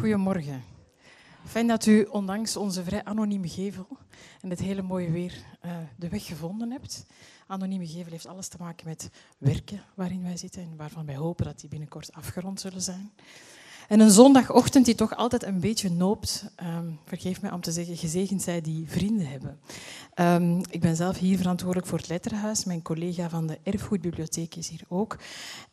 Goedemorgen. Fijn dat u, ondanks onze vrij anonieme gevel en het hele mooie weer, uh, de weg gevonden hebt. Anonieme gevel heeft alles te maken met werken waarin wij zitten en waarvan wij hopen dat die binnenkort afgerond zullen zijn. En een zondagochtend die toch altijd een beetje noopt, um, vergeef mij om te zeggen, gezegend zij die vrienden hebben. Um, ik ben zelf hier verantwoordelijk voor het Letterhuis. Mijn collega van de Erfgoedbibliotheek is hier ook.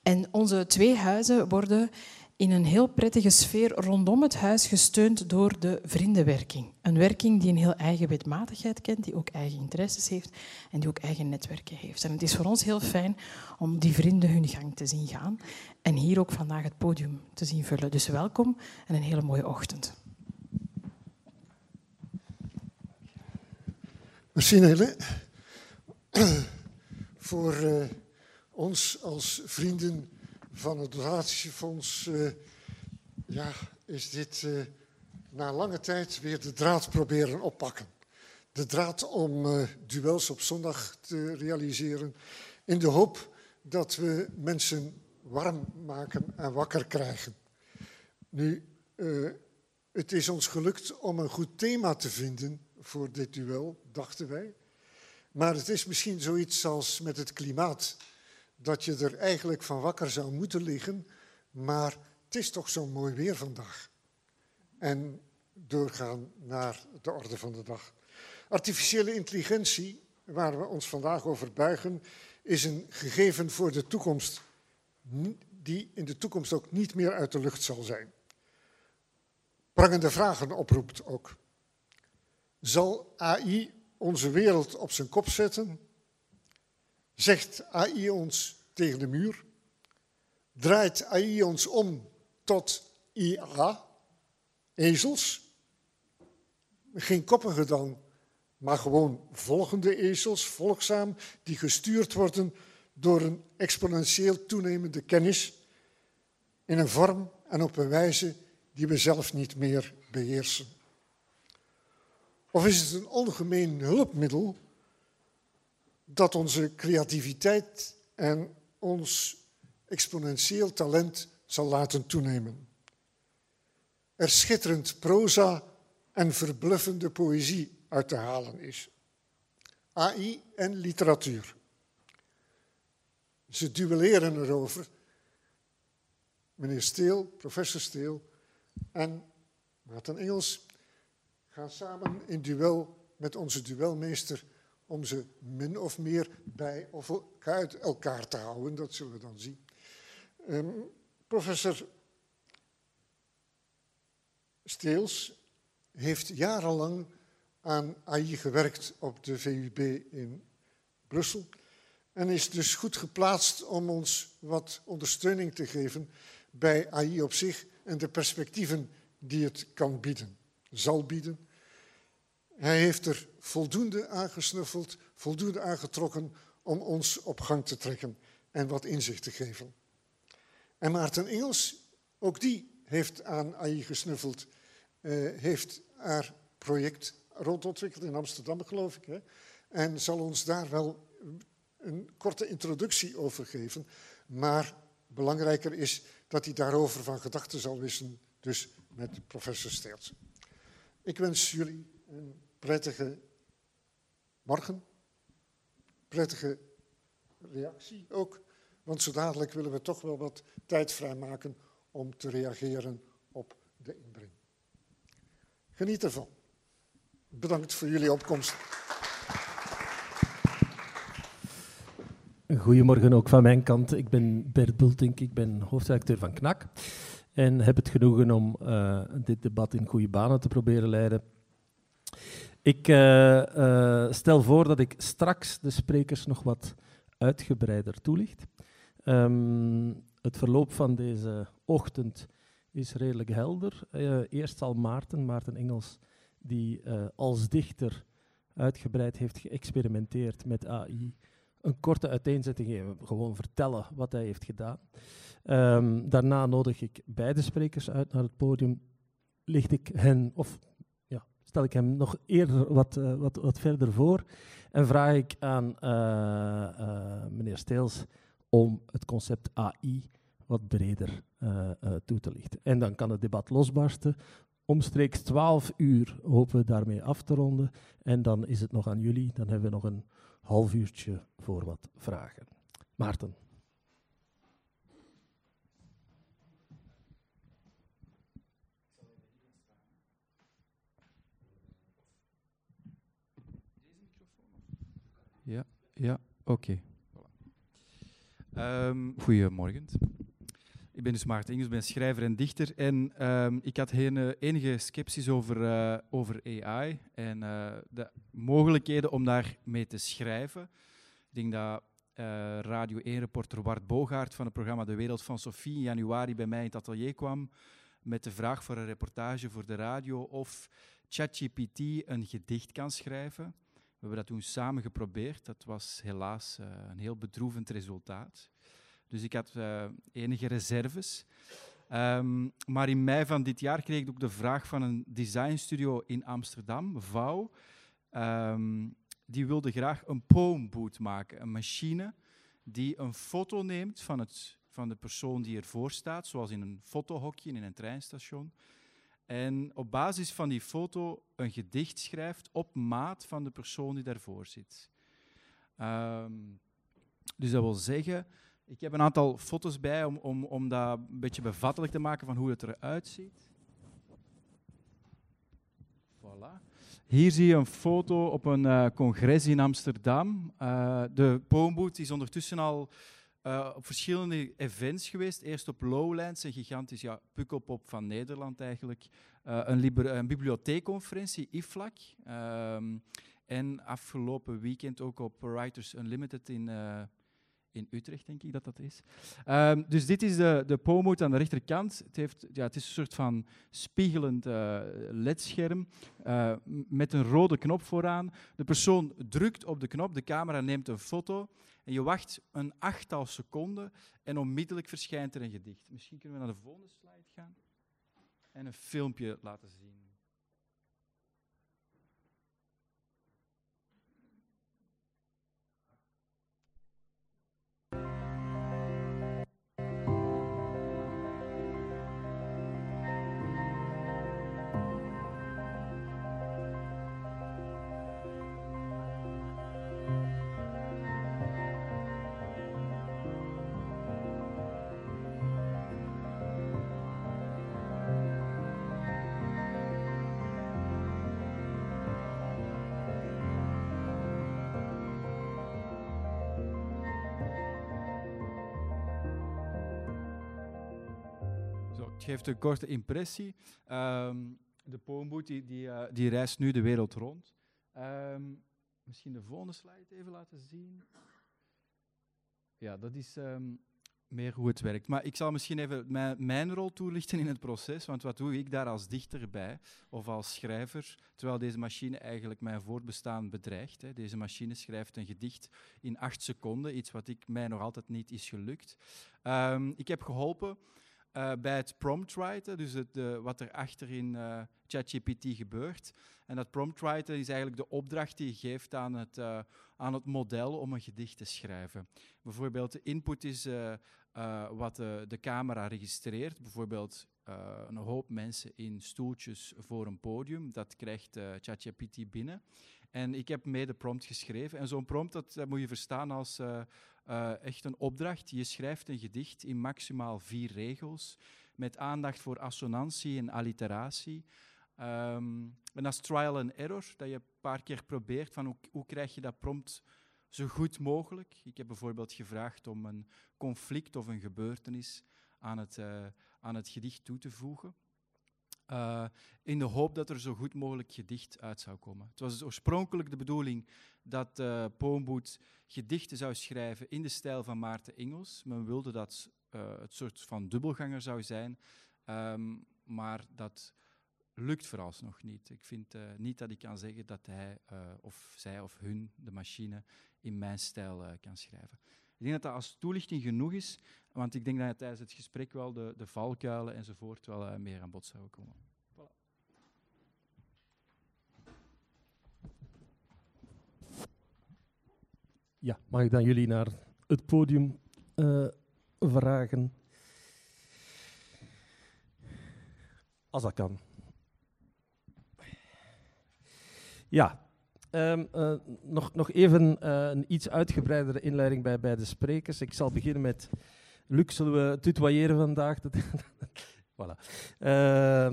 En onze twee huizen worden in een heel prettige sfeer rondom het huis gesteund door de vriendenwerking. Een werking die een heel eigen wetmatigheid kent, die ook eigen interesses heeft en die ook eigen netwerken heeft. En het is voor ons heel fijn om die vrienden hun gang te zien gaan en hier ook vandaag het podium te zien vullen. Dus welkom en een hele mooie ochtend. Merci Nele. Voor uh, ons als vrienden van het donatiefonds uh, ja, is dit uh, na lange tijd weer de draad proberen oppakken. De draad om uh, duels op zondag te realiseren in de hoop dat we mensen warm maken en wakker krijgen. Nu, het is ons gelukt om een goed thema te vinden voor dit duel, dachten wij. Maar het is misschien zoiets als met het klimaat dat je er eigenlijk van wakker zou moeten liggen, maar het is toch zo mooi weer vandaag. En doorgaan naar de orde van de dag. Artificiële intelligentie, waar we ons vandaag over buigen, is een gegeven voor de toekomst, die in de toekomst ook niet meer uit de lucht zal zijn. Prangende vragen oproept ook. Zal AI onze wereld op zijn kop zetten? Zegt AI ons tegen de muur? Draait AI ons om tot IA, ezels? Geen koppige dan, maar gewoon volgende ezels, volgzaam, die gestuurd worden door een exponentieel toenemende kennis in een vorm en op een wijze die we zelf niet meer beheersen. Of is het een ongemeen hulpmiddel dat onze creativiteit en ons exponentieel talent zal laten toenemen. Er schitterend proza en verbluffende poëzie uit te halen is. AI en literatuur. Ze duelleren erover. Meneer Steel, professor Steel en Maarten Engels gaan samen in duel met onze duelmeester om ze min of meer bij of uit elkaar te houden. Dat zullen we dan zien. Um, professor Steels heeft jarenlang aan AI gewerkt op de VUB in Brussel en is dus goed geplaatst om ons wat ondersteuning te geven bij AI op zich en de perspectieven die het kan bieden, zal bieden hij heeft er voldoende aangesnuffeld, voldoende aangetrokken om ons op gang te trekken en wat inzicht te geven. En Maarten Engels, ook die heeft aan AI gesnuffeld, uh, heeft haar project rondontwikkeld in Amsterdam, geloof ik. Hè? En zal ons daar wel een korte introductie over geven. Maar belangrijker is dat hij daarover van gedachten zal wisselen, dus met professor Steels. Ik wens jullie een prettige morgen, prettige reactie ook. Want zo dadelijk willen we toch wel wat tijd vrijmaken om te reageren op de inbreng. Geniet ervan. Bedankt voor jullie opkomst. Goedemorgen ook van mijn kant. Ik ben Bert Bultink, ik ben hoofdredacteur van KNAK. En heb het genoegen om uh, dit debat in goede banen te proberen leiden. Ik uh, uh, stel voor dat ik straks de sprekers nog wat uitgebreider toelicht. Um, het verloop van deze ochtend is redelijk helder. Uh, eerst zal Maarten, Maarten Engels, die als dichter uitgebreid heeft geëxperimenteerd met AI, een korte uiteenzetting geven, gewoon vertellen wat hij heeft gedaan. Um, daarna nodig ik beide sprekers uit naar het podium, licht ik hen, of stel ik hem nog eerder wat, uh, wat, wat verder voor en vraag ik aan uh, uh, meneer Steels om het concept AI wat breder toe te lichten. En dan kan het debat losbarsten. Omstreeks 12 uur hopen we daarmee af te ronden. En dan is het nog aan jullie. Dan hebben we nog een half uurtje voor wat vragen. Maarten. Ja, ja oké. Okay. Um, goedemorgen. Ik ben dus Maarten Engels, ben schrijver en dichter. En um, ik had heen, uh, enige sceptisch over, uh, over AI en uh, de mogelijkheden om daarmee te schrijven. Ik denk dat Radio 1-reporter Wart Bogaert van het programma De Wereld van Sophie in januari bij mij in het atelier kwam met de vraag voor een reportage voor de radio of ChatGPT een gedicht kan schrijven. Hebben dat toen samen geprobeerd. Dat was helaas uh, een heel bedroevend resultaat. Dus ik had uh, enige reserves. Um, maar in mei van dit jaar kreeg ik ook de vraag van een designstudio in Amsterdam, Vouw. Um, die wilde graag een poemboot maken, een machine die een foto neemt van, het, van de persoon die ervoor staat, zoals in een fotohokje in een treinstation. En op basis van die foto een gedicht schrijft op maat van de persoon die daarvoor zit. Um, dus dat wil zeggen, ik heb een aantal foto's bij om, om, om dat een beetje bevattelijk te maken van hoe het eruit ziet. Voilà. Hier zie je een foto op een uh, congres in Amsterdam. Uh, de poemboot is ondertussen al uh, op verschillende events geweest. Eerst op Lowlands, een gigantisch ja, pukkelpop van Nederland eigenlijk. Uh, een, een, bibliotheekconferentie, IFLAC. Um, en afgelopen weekend ook op Writers Unlimited in, uh, in Utrecht, denk ik dat dat is. Um, dus dit is de, de pomoot aan de rechterkant. Het, heeft, ja, het is een soort van spiegelend uh, ledscherm uh, met een rode knop vooraan. De persoon drukt op de knop, de camera neemt een foto en je wacht een achttal seconden en onmiddellijk verschijnt er een gedicht. Misschien kunnen we naar de volgende slide gaan en een filmpje laten zien. Geeft een korte impressie. Um, de poemboot die, die, uh, die, reist nu de wereld rond. Um, misschien de volgende slide even laten zien. Ja, dat is um, meer hoe het werkt. Maar ik zal misschien even mijn, mijn, rol toelichten in het proces. Want wat doe ik daar als dichter bij of als schrijver, terwijl deze machine eigenlijk mijn voortbestaan bedreigt. Hè. Deze machine schrijft een gedicht in acht seconden, iets wat ik, mij nog altijd niet is gelukt. ik heb geholpen uh, bij het prompt writen, dus het, wat er achter in uh, ChatGPT gebeurt. En dat prompt writen is eigenlijk de opdracht die je geeft aan het, aan het model om een gedicht te schrijven. Bijvoorbeeld de input is wat de, de, camera registreert. Bijvoorbeeld een hoop mensen in stoeltjes voor een podium. Dat krijgt ChatGPT binnen. En ik heb mee de prompt geschreven. En zo'n prompt dat, dat, moet je verstaan als uh, uh, echt een opdracht. Je schrijft een gedicht in maximaal vier regels, met aandacht voor assonantie en alliteratie. Um, en dat is trial and error, dat je een paar keer probeert van hoe, hoe krijg je dat prompt zo goed mogelijk. Ik heb bijvoorbeeld gevraagd om een conflict of een gebeurtenis aan het, uh, aan het gedicht toe te voegen. Uh, in de hoop dat er zo goed mogelijk gedicht uit zou komen. Het was dus oorspronkelijk de bedoeling dat uh, gedichten zou schrijven in de stijl van Maarten Engels. Men wilde dat uh, het soort van dubbelganger zou zijn, um, maar dat lukt vooralsnog niet. Ik vind niet dat ik kan zeggen dat hij of zij of hun, de machine, in mijn stijl kan schrijven. Ik denk dat dat als toelichting genoeg is, want ik denk dat je tijdens het gesprek wel de, de valkuilen enzovoort wel eh, meer aan bod zouden komen. Voilà. Ja, mag ik dan jullie naar het podium eh, vragen? Als dat kan. Ja, ehm, eh, nog, nog even eh, een iets uitgebreidere inleiding bij, bij de sprekers. Ik zal beginnen met Luc, zullen we tutoyeren vandaag? voilà. Uh,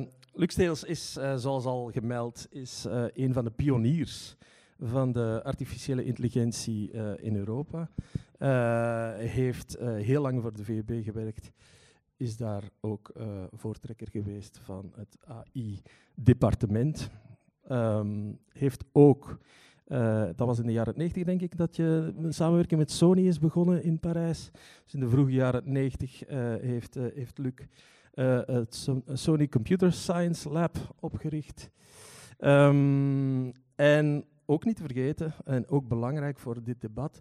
is, uh, zoals al gemeld, is, een van de pioniers van de artificiële intelligentie in Europa. Heeft heel lang voor de VUB gewerkt, is daar ook voortrekker geweest van het AI-departement. Um, heeft ook, uh, dat was in de jaren 90 denk ik, dat je een samenwerking met Sony is begonnen in Parijs. Dus in de vroege jaren 90 uh, heeft, uh, heeft Luc het Sony Computer Science Lab opgericht. Um, en ook niet te vergeten, en ook belangrijk voor dit debat,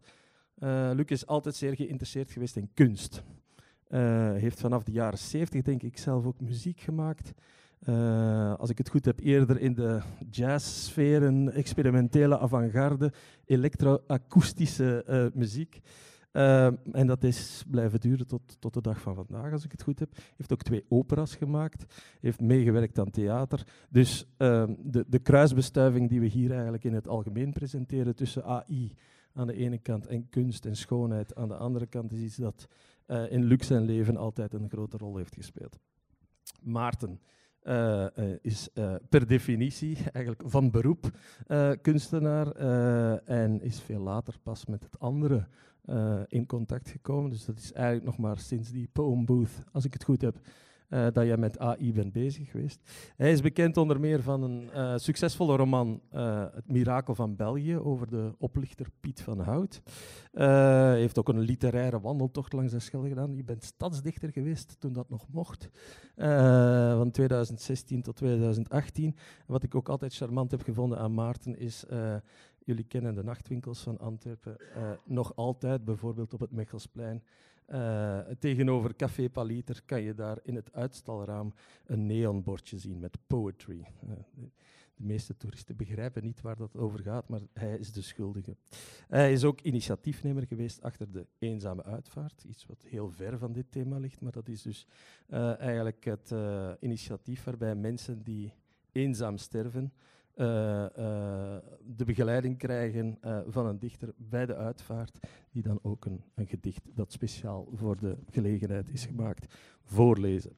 Luc is altijd zeer geïnteresseerd geweest in kunst. heeft vanaf de jaren 70 denk ik zelf ook muziek gemaakt. Uh, als ik het goed heb, eerder in de jazzsferen, experimentele avant-garde, elektroakoestische uh, muziek. Uh, en dat is blijven duren tot, tot de dag van vandaag, als ik het goed heb. Heeft ook twee operas gemaakt, heeft meegewerkt aan theater. Dus ehm, de, de kruisbestuiving die we hier eigenlijk in het algemeen presenteren tussen AI aan de ene kant en kunst en schoonheid aan de andere kant, is iets dat in Luc zijn leven altijd een grote rol heeft gespeeld. Maarten. Uh, uh, is uh, per definitie eigenlijk van beroep kunstenaar en is veel later pas met het andere in contact gekomen. Dus dat is eigenlijk nog maar sinds die Poem Booth, als ik het goed heb, uh, dat je met AI bent bezig geweest. Hij is bekend onder meer van een uh, succesvolle roman uh, Het Mirakel van België over de oplichter Piet van Hout. Hij heeft ook een literaire wandeltocht langs de Schelde gedaan. Je bent stadsdichter geweest toen dat nog mocht, van 2016 tot 2018. wat ik ook altijd charmant heb gevonden aan Maarten is... Jullie kennen de nachtwinkels van Antwerpen nog altijd, bijvoorbeeld op het Mechelsplein. Uh, tegenover Café Paliter kan je daar in het uitstalraam een neonbordje zien met poetry. Uh, de, meeste toeristen begrijpen niet waar dat over gaat, maar hij is de schuldige. Hij is ook initiatiefnemer geweest achter de eenzame uitvaart, iets wat heel ver van dit thema ligt, maar dat is dus uh, eigenlijk het initiatief waarbij mensen die eenzaam sterven, uh, de begeleiding krijgen uh, van een dichter bij de uitvaart, die dan ook een, een, gedicht dat speciaal voor de gelegenheid is gemaakt, voorlezen.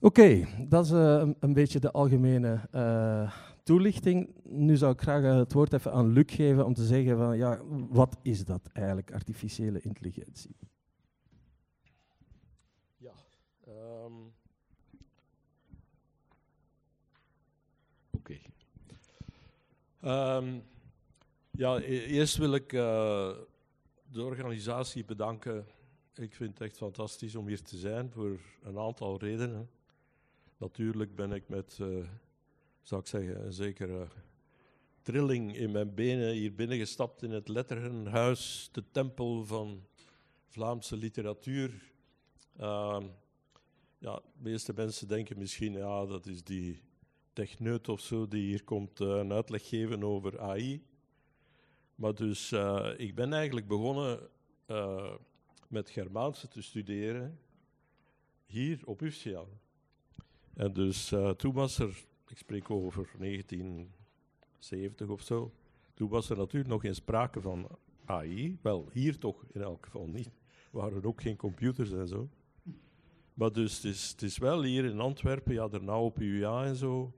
Oké, dat is een, een, beetje de algemene toelichting. Nu zou ik graag het woord even aan Luc geven om te zeggen van, ja, wat is dat eigenlijk, artificiële intelligentie? Ja, um Oké. Okay. Um, ja, e eerst wil ik uh, de organisatie bedanken. Ik vind het echt fantastisch om hier te zijn voor een aantal redenen. Natuurlijk ben ik met, uh, zou ik zeggen, een zekere trilling in mijn benen hier binnengestapt in het Letterenhuis, de tempel van Vlaamse literatuur. Uh, ja, de meeste mensen denken misschien, ja, dat is die techneut of zo die hier komt uh, een uitleg geven over AI. Maar dus, uh, ik ben eigenlijk begonnen uh, met Germaanse te studeren hier op UCA. En dus toen was er, ik spreek over 1970 of zo, toen was er natuurlijk nog geen sprake van AI. Wel, hier toch in elk geval niet. Er waren ook geen computers en zo. Maar dus het is, het is wel hier in Antwerpen, ja, daarna op UA en zo,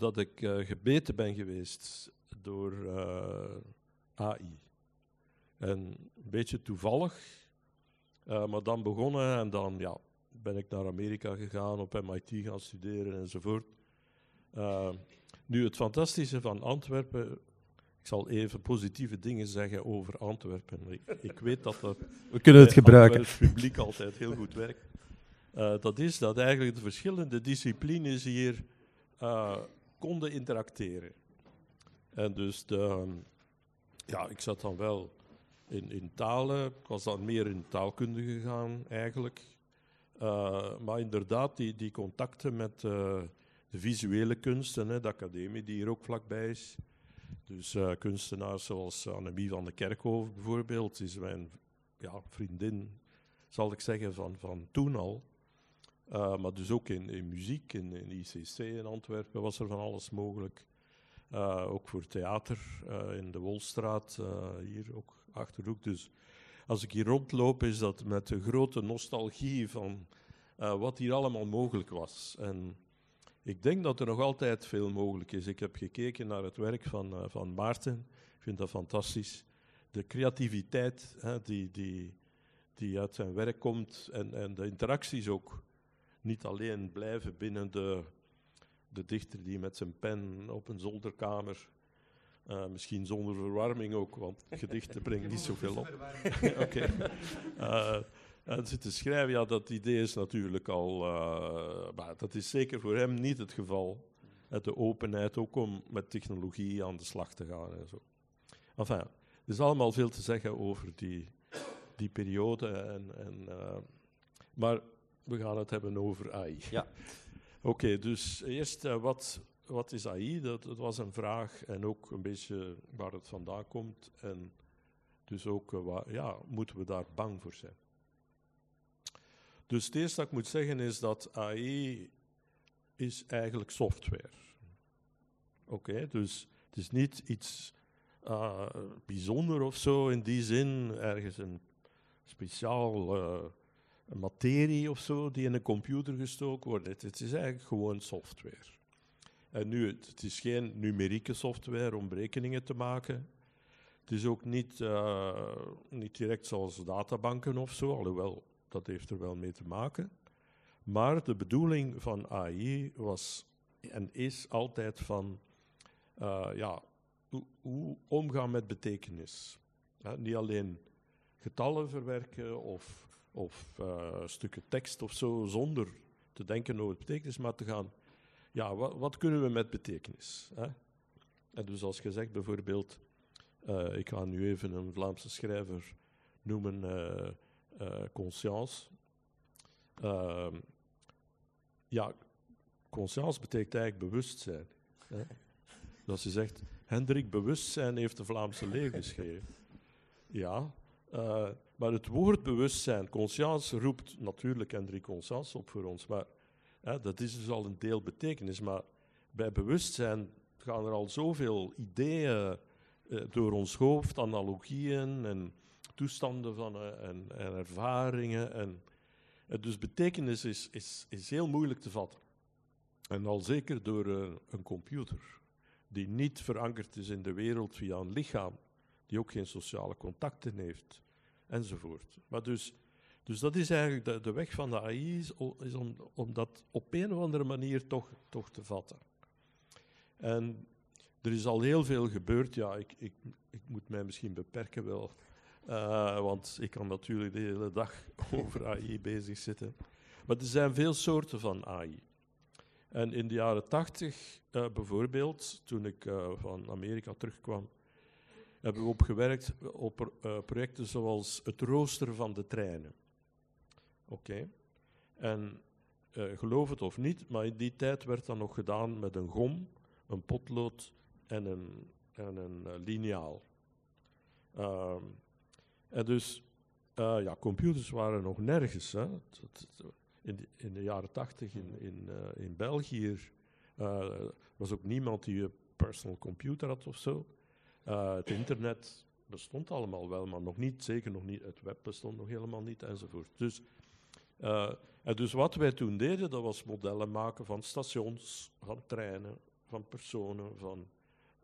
dat ik uh, gebeten ben geweest door uh, AI. En een beetje toevallig, uh, maar dan begonnen en dan ja, ben ik naar Amerika gegaan, op MIT gaan studeren enzovoort. nu, het fantastische van Antwerpen, ik zal even positieve dingen zeggen over Antwerpen. Ik, ik weet dat dat We kunnen het gebruiken. het publiek altijd heel goed werkt. dat is dat eigenlijk de verschillende disciplines hier konden interacteren. En dus de, ja, ik zat dan wel in, in talen, ik was dan meer in taalkunde gegaan eigenlijk. Uh, maar inderdaad, die, die contacten met uh, de visuele kunsten, hè, de academie die hier ook vlakbij is. Dus uh, kunstenaars zoals Annemie van de Kerkhoven bijvoorbeeld, is mijn ja, vriendin, zal ik zeggen, van, van toen al. Uh, maar dus ook in, in muziek, in, in ICC in Antwerpen was er van alles mogelijk. Uh, ook voor theater uh, in de Wolstraat, hier ook achterhoek. Dus als ik hier rondloop, is dat met de grote nostalgie van wat hier allemaal mogelijk was. En ik denk dat er nog altijd veel mogelijk is. Ik heb gekeken naar het werk van, van Maarten. Ik vind dat fantastisch. De creativiteit hè, die, die, die uit zijn werk komt en, en de interacties ook niet alleen blijven binnen de, de dichter die met zijn pen op een zolderkamer, uh, misschien zonder verwarming ook, want gedichten brengen niet zoveel op. Oké. Okay. Uh, en zitten schrijven, ja, dat idee is natuurlijk al, uh, maar dat is zeker voor hem niet het geval. De openheid ook om met technologie aan de slag te gaan en zo. Enfin, er is allemaal veel te zeggen over die, die periode. En, en, maar we gaan het hebben over AI. Ja. Oké, dus eerst, uh, wat, wat is AI? Dat, dat, was een vraag en ook een beetje waar het vandaan komt. En dus ook, uh, waar, ja, moeten we daar bang voor zijn? Dus het eerste dat ik moet zeggen is dat AI is eigenlijk software. Oké, dus het is niet iets uh, bijzonder of zo in die zin, ergens een speciaal materie of zo die in een computer gestoken wordt. Het, is eigenlijk gewoon software. En nu, het, is geen numerieke software om berekeningen te maken. Het is ook niet, uh, niet direct zoals databanken of zo, alhoewel dat heeft er wel mee te maken. Maar de bedoeling van AI was en is altijd van uh, ja, hoe, hoe, omgaan met betekenis. Niet alleen getallen verwerken of of uh, stukken tekst of zo, zonder te denken over betekenis, maar te gaan, ja, wat, wat kunnen we met betekenis? Hè? En dus als je zegt bijvoorbeeld, uh, ik ga nu even een Vlaamse schrijver noemen, uh, Conscience. Ehm, ja, conscience betekent eigenlijk bewustzijn. Hè? Dat je zegt, Hendrik Bewustzijn heeft de Vlaamse leeuw geschreven. Ja, maar het woord bewustzijn, conscience, roept natuurlijk Hendrik Conscience op voor ons. Maar hè, dat is dus al een deel betekenis. Maar bij bewustzijn gaan er al zoveel ideeën uh, door ons hoofd, analogieën en toestanden van, uh, en, en, ervaringen. En, dus betekenis is, is, is heel moeilijk te vatten. En al zeker door een computer, die niet verankerd is in de wereld via een lichaam die ook geen sociale contacten heeft, enzovoort. Maar dus, dus dat is eigenlijk de, weg van de AI, is, om, om dat op een of andere manier toch, toch te vatten. En er is al heel veel gebeurd. Ja, ik, ik, ik moet mij misschien beperken wel, uh, want ik kan natuurlijk de hele dag over AI bezig zitten. Maar er zijn veel soorten van AI. En in de jaren tachtig uh, bijvoorbeeld, toen ik uh, van Amerika terugkwam, hebben we op gewerkt op uh, projecten zoals het rooster van de treinen. Oké. En uh, geloof het of niet, maar in die tijd werd dat nog gedaan met een gom, een potlood en een, en een uh, liniaal. Uh, en dus, ja, computers waren nog nergens. Hè. In, de, in de jaren tachtig in, in, in België was ook niemand die een personal computer had of zo. Uh, het internet bestond allemaal wel, maar nog niet, zeker nog niet. Het web bestond nog helemaal niet enzovoort. Dus, uh, en dus wat wij toen deden, dat was modellen maken van stations, van treinen, van personen, van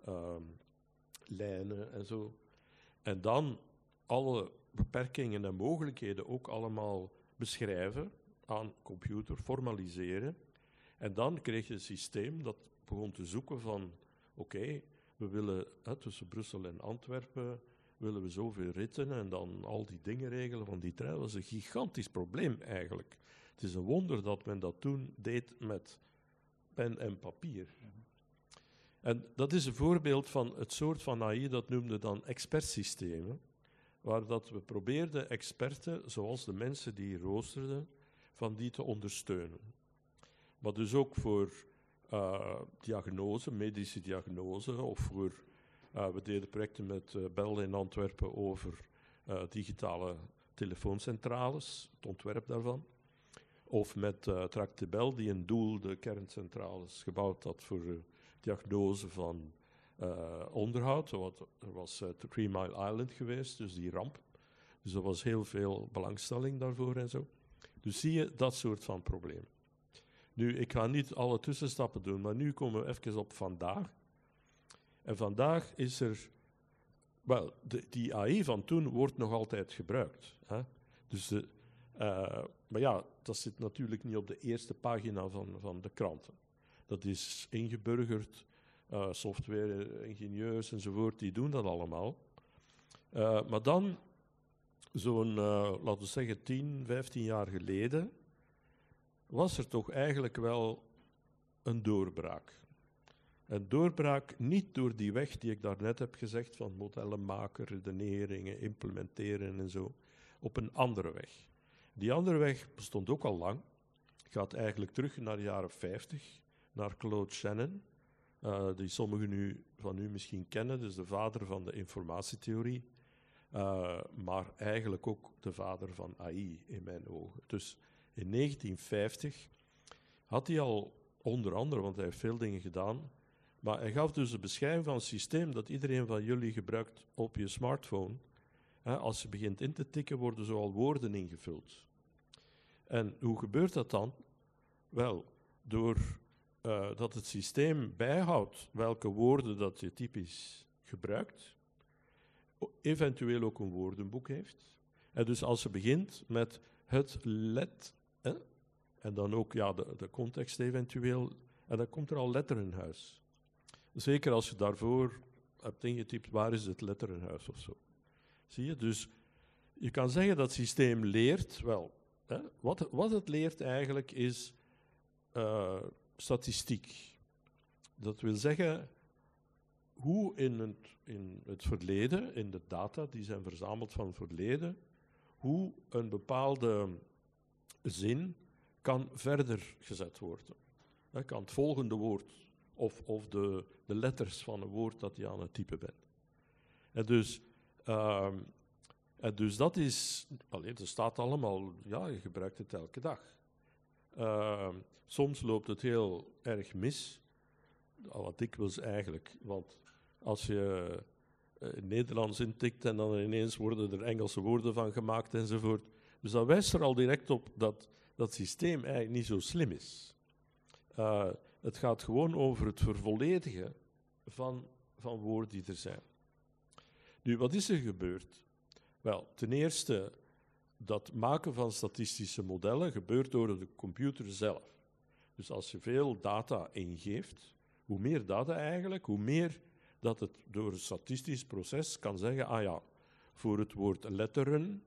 uh, lijnen en zo. En dan alle beperkingen en mogelijkheden ook allemaal beschrijven aan computer, formaliseren. En dan kreeg je een systeem dat begon te zoeken van, oké, we willen hè, tussen Brussel en Antwerpen willen we zoveel ritten en dan al die dingen regelen van die trein. Was een gigantisch probleem eigenlijk. Het is een wonder dat men dat toen deed met pen en papier. En dat is een voorbeeld van het soort van AI, dat noemde dan expertsystemen, waar dat we probeerden experten, zoals de mensen die roosterden, van die te ondersteunen. Maar dus ook voor uh, diagnose, medische diagnose, of voor, uh, we deden projecten met uh, Bell in Antwerpen over digitale telefooncentrales, het ontwerp daarvan. Of met uh, Tractebel, die in Doel de kerncentrales gebouwd had voor diagnose van onderhoud. Er was Three Mile Island geweest, dus die ramp. Dus er was heel veel belangstelling daarvoor en zo. Dus zie je dat soort van problemen. Nu, ik ga niet alle tussenstappen doen, maar nu komen we even op vandaag. En vandaag is er. Wel, die AI van toen wordt nog altijd gebruikt. Hè? Dus de, uh, maar ja, dat zit natuurlijk niet op de eerste pagina van, van de kranten. Dat is ingeburgerd uh, software-ingenieurs enzovoort, die doen dat allemaal. Uh, maar dan, zo'n, laten we zeggen, 10, 15 jaar geleden, was er toch eigenlijk wel een doorbraak. Een doorbraak niet door die weg die ik daarnet heb gezegd, van modellen maken, redeneringen, implementeren en zo, op een andere weg. Die andere weg bestond ook al lang, gaat eigenlijk terug naar de jaren 50, naar Claude Shannon, uh, die sommigen nu, van u misschien kennen, dus de vader van de informatietheorie, uh, maar eigenlijk ook de vader van AI in mijn ogen. Dus in 1950 had hij al onder andere, want hij heeft veel dingen gedaan, maar hij gaf dus de beschrijving van een systeem dat iedereen van jullie gebruikt op je smartphone. Als je begint in te tikken, worden zoal woorden ingevuld. En hoe gebeurt dat dan? Wel, door uh, dat het systeem bijhoudt welke woorden dat je typisch gebruikt, eventueel ook een woordenboek heeft. En dus als je begint met het let, en dan ook ja, de, de context eventueel, en dan komt er al letterenhuis. Zeker als je daarvoor hebt ingetypt, waar is het letterenhuis of zo. Zie je? Dus je kan zeggen dat het systeem leert, wel, hè, wat, wat het leert eigenlijk is uh, statistiek. Dat wil zeggen hoe in het, in het verleden, in de data die zijn verzameld van het verleden, hoe een bepaalde zin kan verder gezet worden. Dat kan het volgende woord of, of de, de letters van een woord dat je aan het typen bent. En dus, uh, en dus dat is, alleen, er staat allemaal, ja, je gebruikt het elke dag. Uh, soms loopt het heel erg mis, wat dikwijls eigenlijk, want als je uh, Nederlands intikt en dan ineens worden er Engelse woorden van gemaakt enzovoort. Dus dat wijst er al direct op dat dat systeem eigenlijk niet zo slim is. Uh, het gaat gewoon over het vervolledigen van, van woorden die er zijn. Nu, wat is er gebeurd? Wel, ten eerste, dat maken van statistische modellen gebeurt door de computer zelf. Dus als je veel data ingeeft, hoe meer data eigenlijk, hoe meer dat het door een statistisch proces kan zeggen, ah ja, voor het woord letteren,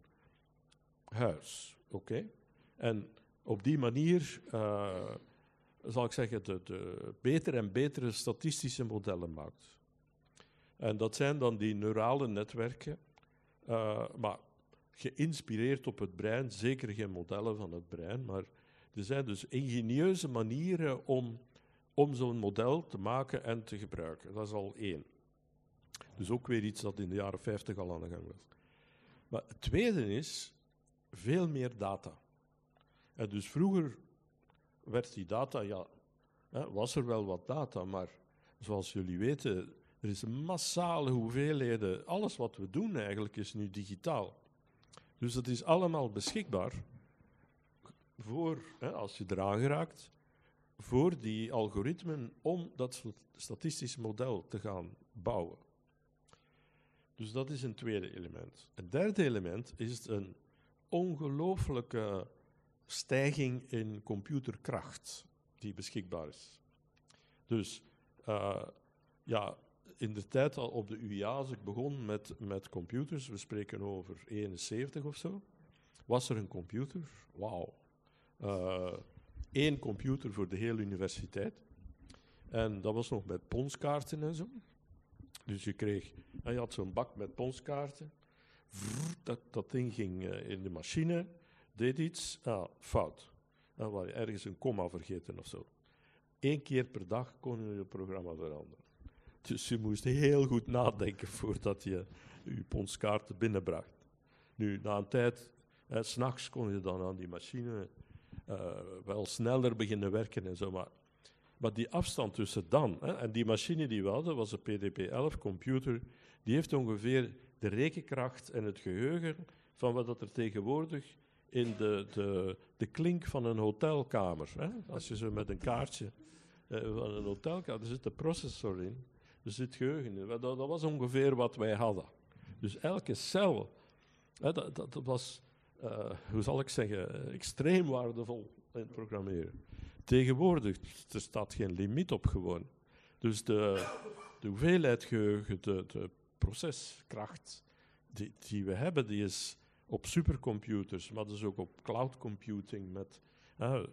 huis. Oké? En op die manier uh, zal ik zeggen, de, betere en betere statistische modellen maakt. En dat zijn dan die neurale netwerken, uh, maar geïnspireerd op het brein, zeker geen modellen van het brein, maar er zijn dus ingenieuze manieren om, om zo'n model te maken en te gebruiken. Dat is al één. Dus ook weer iets dat in de jaren 50 al aan de gang was. Maar het tweede is veel meer data. Dus vroeger werd die data, ja, was er wel wat data, maar zoals jullie weten, er is een massale hoeveelheden. Alles wat we doen eigenlijk is nu digitaal. Dus dat is allemaal beschikbaar voor, hè, als je eraan geraakt, voor die algoritmen om dat statistisch model te gaan bouwen. Dus dat is een tweede element. Een derde element is een ongelooflijke stijging in computerkracht die beschikbaar is. Dus uh, ja, in de tijd al op de UIA, als ik begon met, met computers, we spreken over 71 of zo, was er een computer. Wauw. Uh, één computer voor de hele universiteit. En dat was nog met ponskaarten en zo. Dus je kreeg, en je had zo'n bak met ponskaarten. dat, dat ding ging uh, in de machine, deed iets, ah, fout. Dan je ergens een komma vergeten of zo. Eén keer per dag kon je het programma veranderen. Dus je moest heel goed nadenken voordat je je ponskaarten binnenbracht. Nu, na een tijd, s'nachts kon je dan aan die machine wel sneller beginnen werken en zo. Maar, maar die afstand tussen dan hè, en die machine die we hadden, was een PDP-11-computer, die heeft ongeveer de rekenkracht en het geheugen van wat er tegenwoordig in de, de, de klink van een hotelkamer. Hè? Als je zo met een kaartje uh, van een hotelkamer, er zit de processor in, er zit geheugen in. Dat, dat was ongeveer wat wij hadden. Dus elke cel, hè, dat, dat, was, uh, hoe zal ik zeggen, extreem waardevol in het programmeren. Tegenwoordig, er staat geen limiet op gewoon. Dus de, de hoeveelheid geheugen, de, de proceskracht die, die we hebben, die is op supercomputers, maar dus ook op cloud computing met, uh,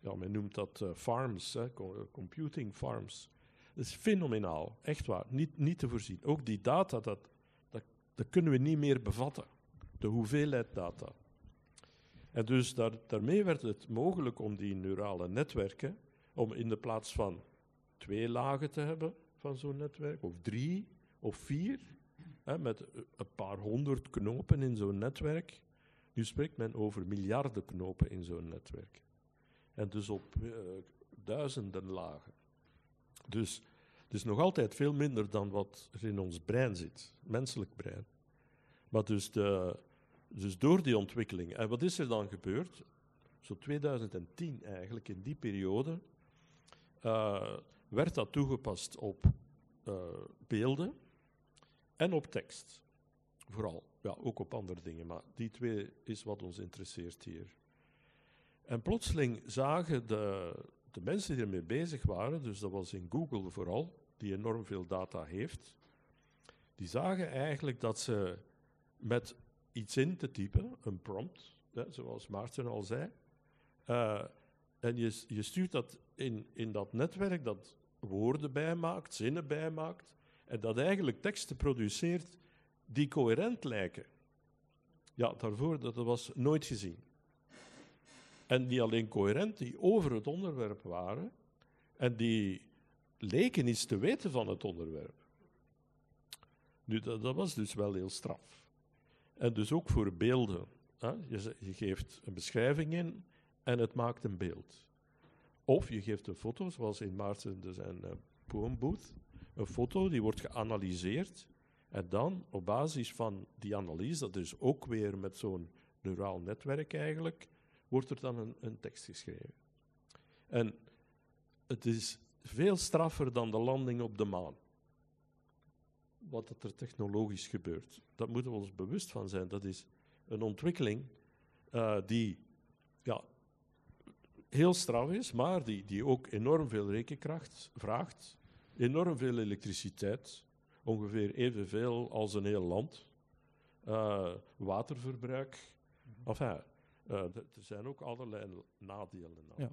ja, men noemt dat uh, farms, hè, computing farms. Dat is fenomenaal, echt waar, niet, niet te voorzien. Ook die data, dat, dat, dat kunnen we niet meer bevatten, de hoeveelheid data. En dus daar, daarmee werd het mogelijk om die neurale netwerken, om in de plaats van twee lagen te hebben van zo'n netwerk, of drie of vier, met een paar honderd knopen in zo'n netwerk. Nu spreekt men over miljarden knopen in zo'n netwerk. En dus op uh, duizenden lagen. Dus het is nog altijd veel minder dan wat er in ons brein zit, menselijk brein. Maar dus, de, dus door die ontwikkeling. En wat is er dan gebeurd? Zo 2010 eigenlijk, in die periode, uh, werd dat toegepast op uh, beelden en op tekst. Vooral. Ja, ook op andere dingen, maar die twee is wat ons interesseert hier. En plotseling zagen de, de mensen die ermee bezig waren, dus dat was in Google vooral, die enorm veel data heeft, die zagen eigenlijk dat ze met iets in te typen, een prompt, hè, zoals Maarten al zei, uh, en je, je stuurt dat in, in dat netwerk dat woorden bijmaakt, zinnen bijmaakt, en dat eigenlijk teksten produceert die coherent lijken. Ja, daarvoor, dat was nooit gezien. En die alleen coherent, die over het onderwerp waren en die leken iets te weten van het onderwerp. Nu, dat, dat was dus wel heel straf. En dus ook voor beelden. Hè? Je, geeft een beschrijving in en het maakt een beeld. Of je geeft een foto, zoals in Maarten zijn uh, poembooth een foto, die wordt geanalyseerd. En dan, op basis van die analyse, dat is ook weer met zo'n neuraal netwerk eigenlijk, wordt er dan een, een tekst geschreven. En het is veel straffer dan de landing op de maan. Wat er technologisch gebeurt. Dat moeten we ons bewust van zijn. Dat is een ontwikkeling uh, die ja, heel straf is, maar die, die ook enorm veel rekenkracht vraagt enorm veel elektriciteit, ongeveer evenveel als een heel land. Uh, waterverbruik. Mhm. Enfin, uh, er zijn ook allerlei nadelen. Ja,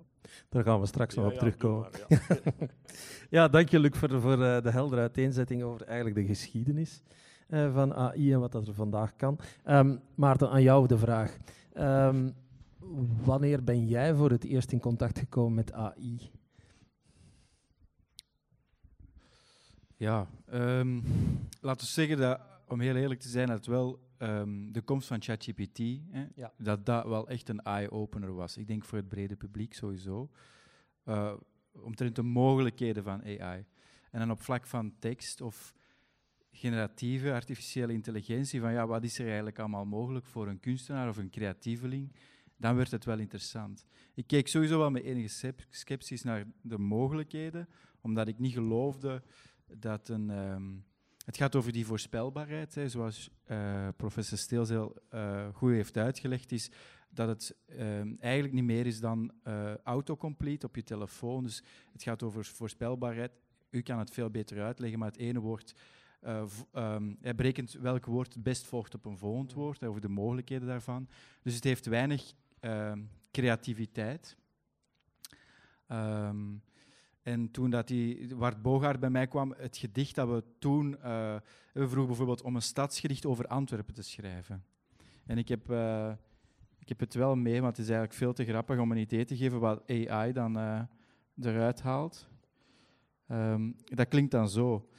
daar gaan we straks nog op terugkomen. ja. ja, dank je Luc voor, voor uh, de heldere uiteenzetting over eigenlijk de geschiedenis van AI en wat dat er vandaag kan. Um, Maarten, aan jou de vraag. Um, wanneer ben jij voor het eerst in contact gekomen met AI? Ja, um, laten we zeggen dat, om heel eerlijk te zijn, dat wel um, de komst van ChatGPT, ja. dat dat wel echt een eye-opener was. Ik denk voor het brede publiek sowieso. Uh, omtrent de mogelijkheden van AI. En dan op vlak van tekst of generatieve artificiële intelligentie, van ja, wat is er eigenlijk allemaal mogelijk voor een kunstenaar of een creatieveling, dan werd het wel interessant. Ik keek sowieso wel met enige sceptisch naar de mogelijkheden, omdat ik niet geloofde dat een. Ehm, het gaat over die voorspelbaarheid, hè, zoals uh, professor Steels heel uh, goed heeft uitgelegd, is dat het ehm, eigenlijk niet meer is dan uh, autocomplete op je telefoon. Dus het gaat over voorspelbaarheid. U kan het veel beter uitleggen, maar het ene woord, um, hij berekent welk woord het best volgt op een volgend woord, over de mogelijkheden daarvan. Dus het heeft weinig creativiteit. Um, en toen dat die Wart Bogaert bij mij kwam, het gedicht dat we toen... Uh, we vroegen bijvoorbeeld om een stadsgedicht over Antwerpen te schrijven. En ik heb, uh, ik heb het wel mee, want het is eigenlijk veel te grappig om een idee te geven wat AI dan uh, eruit haalt. Um, dat klinkt dan zo.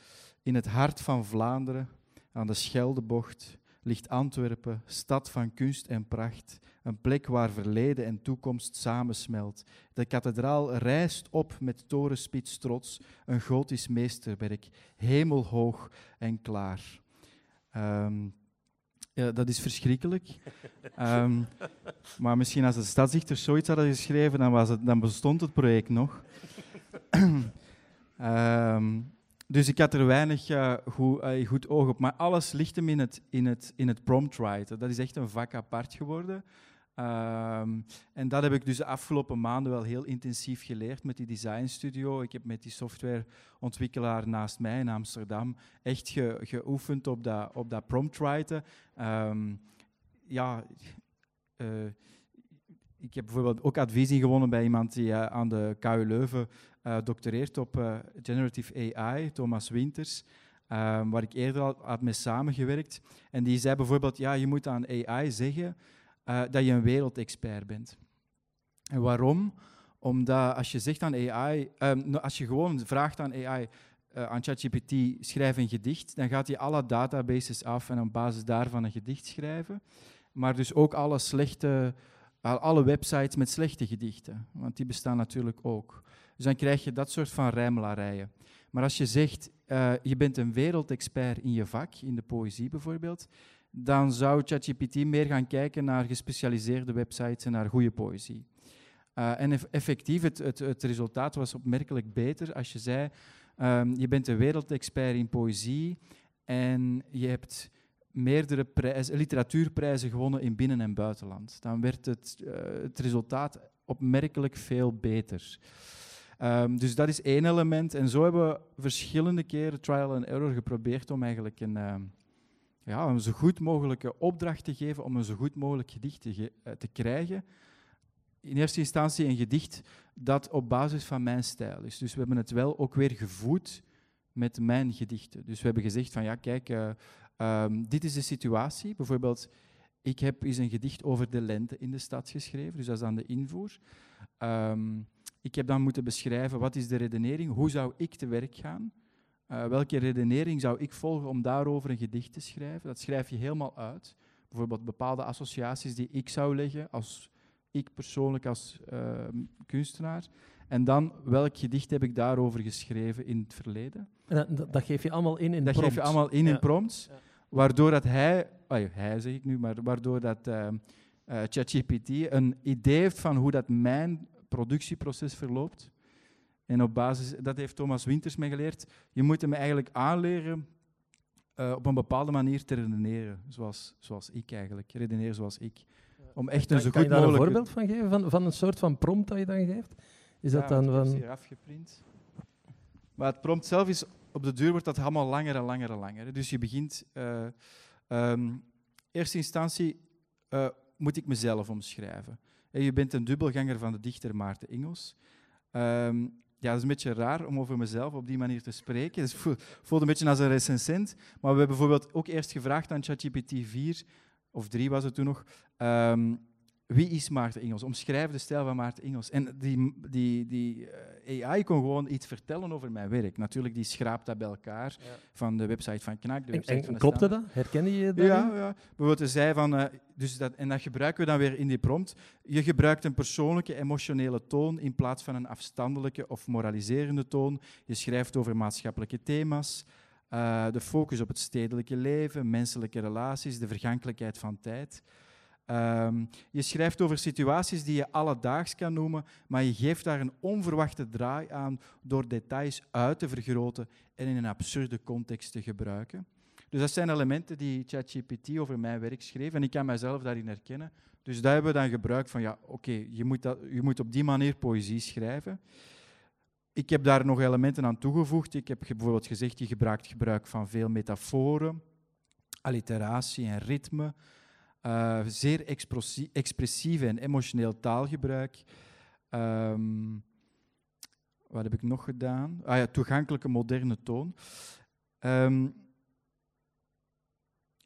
In het hart van Vlaanderen, aan de Scheldebocht, ligt Antwerpen, stad van kunst en pracht, een plek waar verleden en toekomst samensmelt. De kathedraal rijst op met torenspits trots, een gotisch meesterwerk, hemelhoog en klaar. Ehm, ja, dat is verschrikkelijk. Ehm, maar misschien als de stadsdichters zoiets hadden geschreven, dan, was het, dan bestond het project nog. Ehm, dus ik had er weinig goed, uh, goed, oog op. Maar alles ligt hem in het, in het, in het prompt writen. Dat is echt een vak apart geworden. Um, en dat heb ik dus de afgelopen maanden wel heel intensief geleerd met die design studio. Ik heb met die softwareontwikkelaar naast mij in Amsterdam echt ge, geoefend op dat, op dat prompt. Um, ja, uh, ik heb bijvoorbeeld ook advies ingewonnen bij iemand die uh, aan de KU Leuven uh, doctoreert op uh, generative AI, Thomas Winters, um, waar ik eerder al had mee samengewerkt. En die zei bijvoorbeeld, ja, je moet aan AI zeggen dat je een wereldexpert bent. En waarom? Omdat als je zegt aan AI, um, als je gewoon vraagt aan AI, aan ChatGPT, schrijf een gedicht, dan gaat hij alle databases af en op basis daarvan een gedicht schrijven. Maar dus ook alle slechte alle websites met slechte gedichten, want die bestaan natuurlijk ook. Dus dan krijg je dat soort van rijmelarijen. Maar als je zegt, uh, je bent een wereldexpert in je vak, in de poëzie bijvoorbeeld, dan zou ChatGPT meer gaan kijken naar gespecialiseerde websites en naar goede poëzie. Uh, en effectief, het, het, het, resultaat was opmerkelijk beter als je zei, um, je bent een wereldexpert in poëzie en je hebt meerdere prijzen, literatuurprijzen gewonnen in binnen- en buitenland. Dan werd het, uh, het resultaat opmerkelijk veel beter. Um, dus dat is één element. En zo hebben we verschillende keren trial and error geprobeerd om eigenlijk een, uh, ja, een zo goed mogelijke opdracht te geven om een zo goed mogelijk gedicht te, ge uh, te krijgen. In eerste instantie een gedicht dat op basis van mijn stijl is. Dus we hebben het wel ook weer gevoed met mijn gedichten. Dus we hebben gezegd van ja, kijk, uh, um, dit is de situatie. Bijvoorbeeld, ik heb eens een gedicht over de lente in de stad geschreven, dus dat is dan de invoer. Um, ik heb dan moeten beschrijven wat is de redenering, hoe zou ik te werk gaan, uh, welke redenering zou ik volgen om daarover een gedicht te schrijven. Dat schrijf je helemaal uit. Bijvoorbeeld bepaalde associaties die ik zou leggen als ik persoonlijk als uh, kunstenaar. En dan, welk gedicht heb ik daarover geschreven in het verleden? En dat, dat geef je allemaal in in Dat prompt. geef je allemaal in Ja. in prompts, Ja. Waardoor dat hij, hij zeg ik nu, maar waardoor dat uh, uh, ChatGPT een idee heeft van hoe dat mijn productieproces verloopt. En op basis, dat heeft Thomas Winters mij geleerd, je moet hem eigenlijk aanleren uh, op een bepaalde manier te redeneren, zoals, zoals ik eigenlijk, redeneren zoals ik. Om echt een zo kan goed je daar een voorbeeld van geven, van, van een soort van prompt dat je dan geeft? Is dat dan van... hier afgeprint. Maar het prompt zelf is, op de duur wordt dat allemaal langer en langer en langer. Dus je begint, uh, um, eerste instantie uh, moet ik mezelf omschrijven. En je bent een dubbelganger van de dichter Maarten Ingels. Um, ja, dat is een beetje raar om over mezelf op die manier te spreken. Het voelt, voelt een beetje als een recensent. Maar we hebben bijvoorbeeld ook eerst gevraagd aan ChatGPT 4, of 3 was het toen nog, um, wie is Maarten Ingels? Omschrijf de stijl van Maarten Ingels. En die, die, die uh, AI kon gewoon iets vertellen over mijn werk. Natuurlijk, die schraapt dat bij elkaar Ja. van de website van Knak. De website en van de klopte Standaard. dat? Herkende je dat? Ja, ja. Bijvoorbeeld, zei van, uh, dus dat, en dat gebruiken we dan weer in die prompt. Je gebruikt een persoonlijke, emotionele toon in plaats van een afstandelijke of moraliserende toon. Je schrijft over maatschappelijke thema's. Uh, de focus op het stedelijke leven, menselijke relaties, de vergankelijkheid van tijd. Um, je schrijft over situaties die je alledaags kan noemen, maar je geeft daar een onverwachte draai aan door details uit te vergroten en in een absurde context te gebruiken. Dus dat zijn elementen die ChatGPT over mijn werk schreef en ik kan mijzelf daarin herkennen. Dus daar hebben we dan gebruikt van, ja, oké, je, moet dat- je moet op die manier poëzie schrijven. Ik heb daar nog elementen aan toegevoegd. Ik heb bijvoorbeeld gezegd, je gebruikt gebruik van veel metaforen, alliteratie en ritme. Uh, zeer expressie- expressief en emotioneel taalgebruik. Ehm, wat heb ik nog gedaan? Ah ja, toegankelijke moderne toon. Ehm,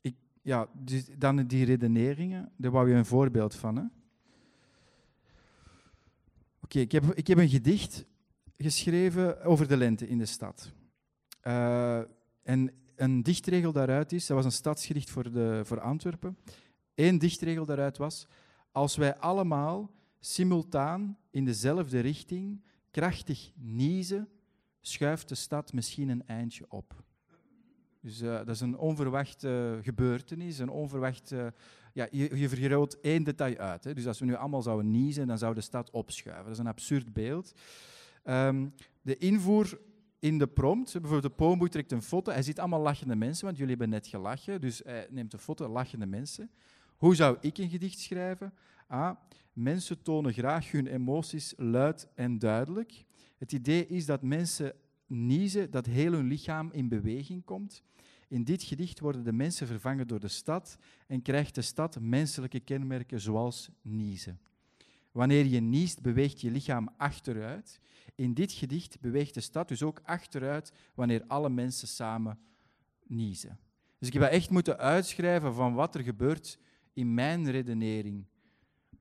ik, ja, dus dan die redeneringen, daar wou je een voorbeeld van. Oké, ik, heb, ik heb een gedicht geschreven over de lente in de stad. Uh, en een dichtregel daaruit is, dat was een stadsgedicht voor, de, voor Antwerpen. Eén dichtregel daaruit was, als wij allemaal simultaan in dezelfde richting krachtig niezen, schuift de stad misschien een eindje op. Dus uh, dat is een onverwachte gebeurtenis, een onverwacht... Uh, ja, je, je vergroot één detail uit. Hè. Dus als we nu allemaal zouden niezen, dan zou de stad opschuiven. Dat is een absurd beeld. Um, de invoer in de prompt, bijvoorbeeld de Poomboe trekt een foto, hij ziet allemaal lachende mensen, want jullie hebben net gelachen, dus hij neemt een foto, lachende mensen. Hoe zou ik een gedicht schrijven? Ah, mensen tonen graag hun emoties luid en duidelijk. Het idee is dat mensen niezen, dat heel hun lichaam in beweging komt. In dit gedicht worden de mensen vervangen door de stad en krijgt de stad menselijke kenmerken zoals niezen. Wanneer je niest, beweegt je lichaam achteruit. In dit gedicht beweegt de stad dus ook achteruit wanneer alle mensen samen niezen. Dus ik heb echt moeten uitschrijven van wat er gebeurt in mijn redenering.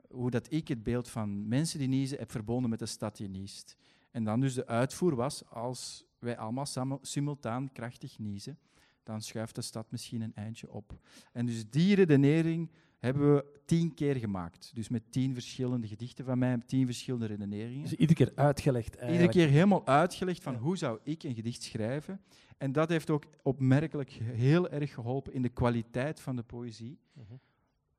Hoe dat ik het beeld van mensen die niezen heb verbonden met de stad die niest. En dan dus de uitvoer was, als wij allemaal samen, simultaan krachtig niezen, dan schuift de stad misschien een eindje op. En dus die redenering hebben we tien keer gemaakt. Dus met tien verschillende gedichten van mij, tien verschillende redeneringen. Dus iedere keer uitgelegd eigenlijk. Iedere keer helemaal uitgelegd van hoe zou ik een gedicht schrijven. En dat heeft ook opmerkelijk heel erg geholpen in de kwaliteit van de poëzie. Uh -huh.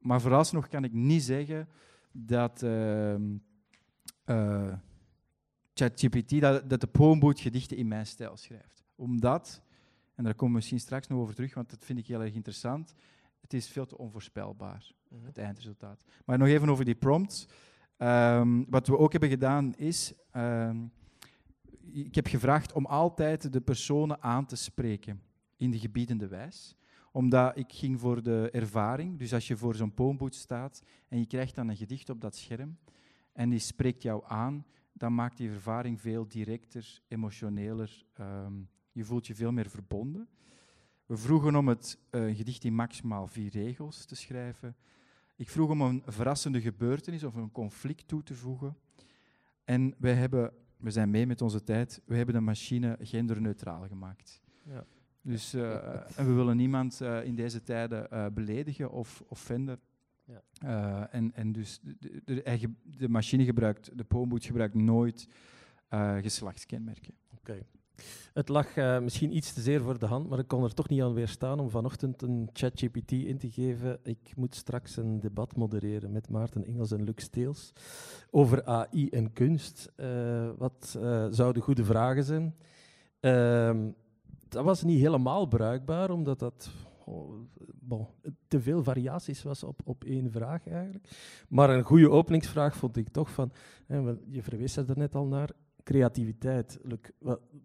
Maar vooralsnog kan ik niet zeggen dat uh, uh, ChatGPT, dat, dat de Poemboot gedichten in mijn stijl schrijft. Omdat, en daar komen we misschien straks nog over terug, want dat vind ik heel erg interessant, het is veel te onvoorspelbaar, mm -hmm. het eindresultaat. Maar nog even over die prompts. Um, wat we ook hebben gedaan is, um, ik heb gevraagd om altijd de personen aan te spreken in de gebiedende wijs omdat ik ging voor de ervaring. Dus als je voor zo'n poemboot staat en je krijgt dan een gedicht op dat scherm en die spreekt jou aan, dan maakt die ervaring veel directer, emotioneler. Um, je voelt je veel meer verbonden. We vroegen om het uh, gedicht in maximaal vier regels te schrijven. Ik vroeg om een verrassende gebeurtenis of een conflict toe te voegen. En wij hebben, we zijn mee met onze tijd, we hebben de machine genderneutraal gemaakt. Ja. Dus, uh, en we willen niemand uh, in deze tijden uh, beledigen of offenden. Ja. en, en dus de, de, de, machine gebruikt, de poomboot gebruikt nooit geslachtskenmerken. Oké. Okay. Het lag misschien iets te zeer voor de hand, maar ik kon er toch niet aan weerstaan om vanochtend een ChatGPT in te geven. Ik moet straks een debat modereren met Maarten Engels en Luc Steels over AI en kunst. wat zouden goede vragen zijn? Ehm, dat was niet helemaal bruikbaar, omdat dat oh, bon, te veel variaties was op, op één vraag eigenlijk. Maar een goede openingsvraag vond ik toch van, hè, je verwees er net al naar, creativiteit. Luc,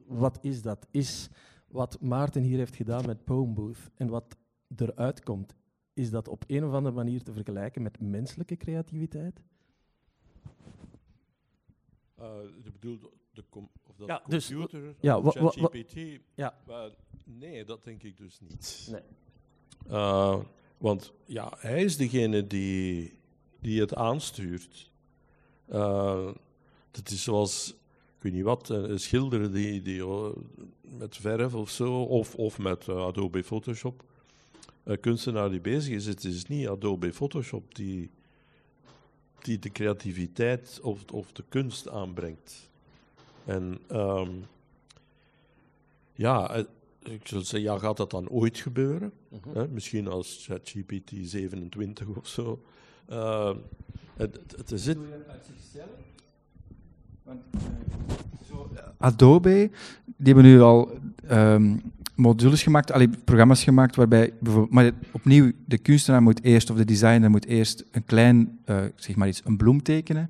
wat, is dat? Is wat Maarten hier heeft gedaan met Poem Booth en wat eruit komt, is dat op een of andere manier te vergelijken met menselijke creativiteit? Uh, je bedoelt de of dat ja, dus, computer, ja, ChatGPT. Ja. Maar nee, dat denk ik dus niet. Nee. Uh, want ja, hij is degene die, die het aanstuurt. Uh, dat is zoals, ik weet niet wat, een schilder die, die met verf of zo, of, of met Adobe Photoshop, een kunstenaar die bezig is. Het is niet Adobe Photoshop die, die de creativiteit of, of de kunst aanbrengt. En um, ja, ik zou zeggen, ja, gaat dat dan ooit gebeuren? Uh -huh. Hè? Misschien als ChatGPT 27 of zo. Uh, het, het is het. Want, uh, zo, Adobe, die hebben nu al um, modules gemaakt, allee, programma's gemaakt waarbij bijvoorbeeld, maar opnieuw, de kunstenaar moet eerst, of de designer moet eerst een klein, uh, zeg maar iets, een bloem tekenen.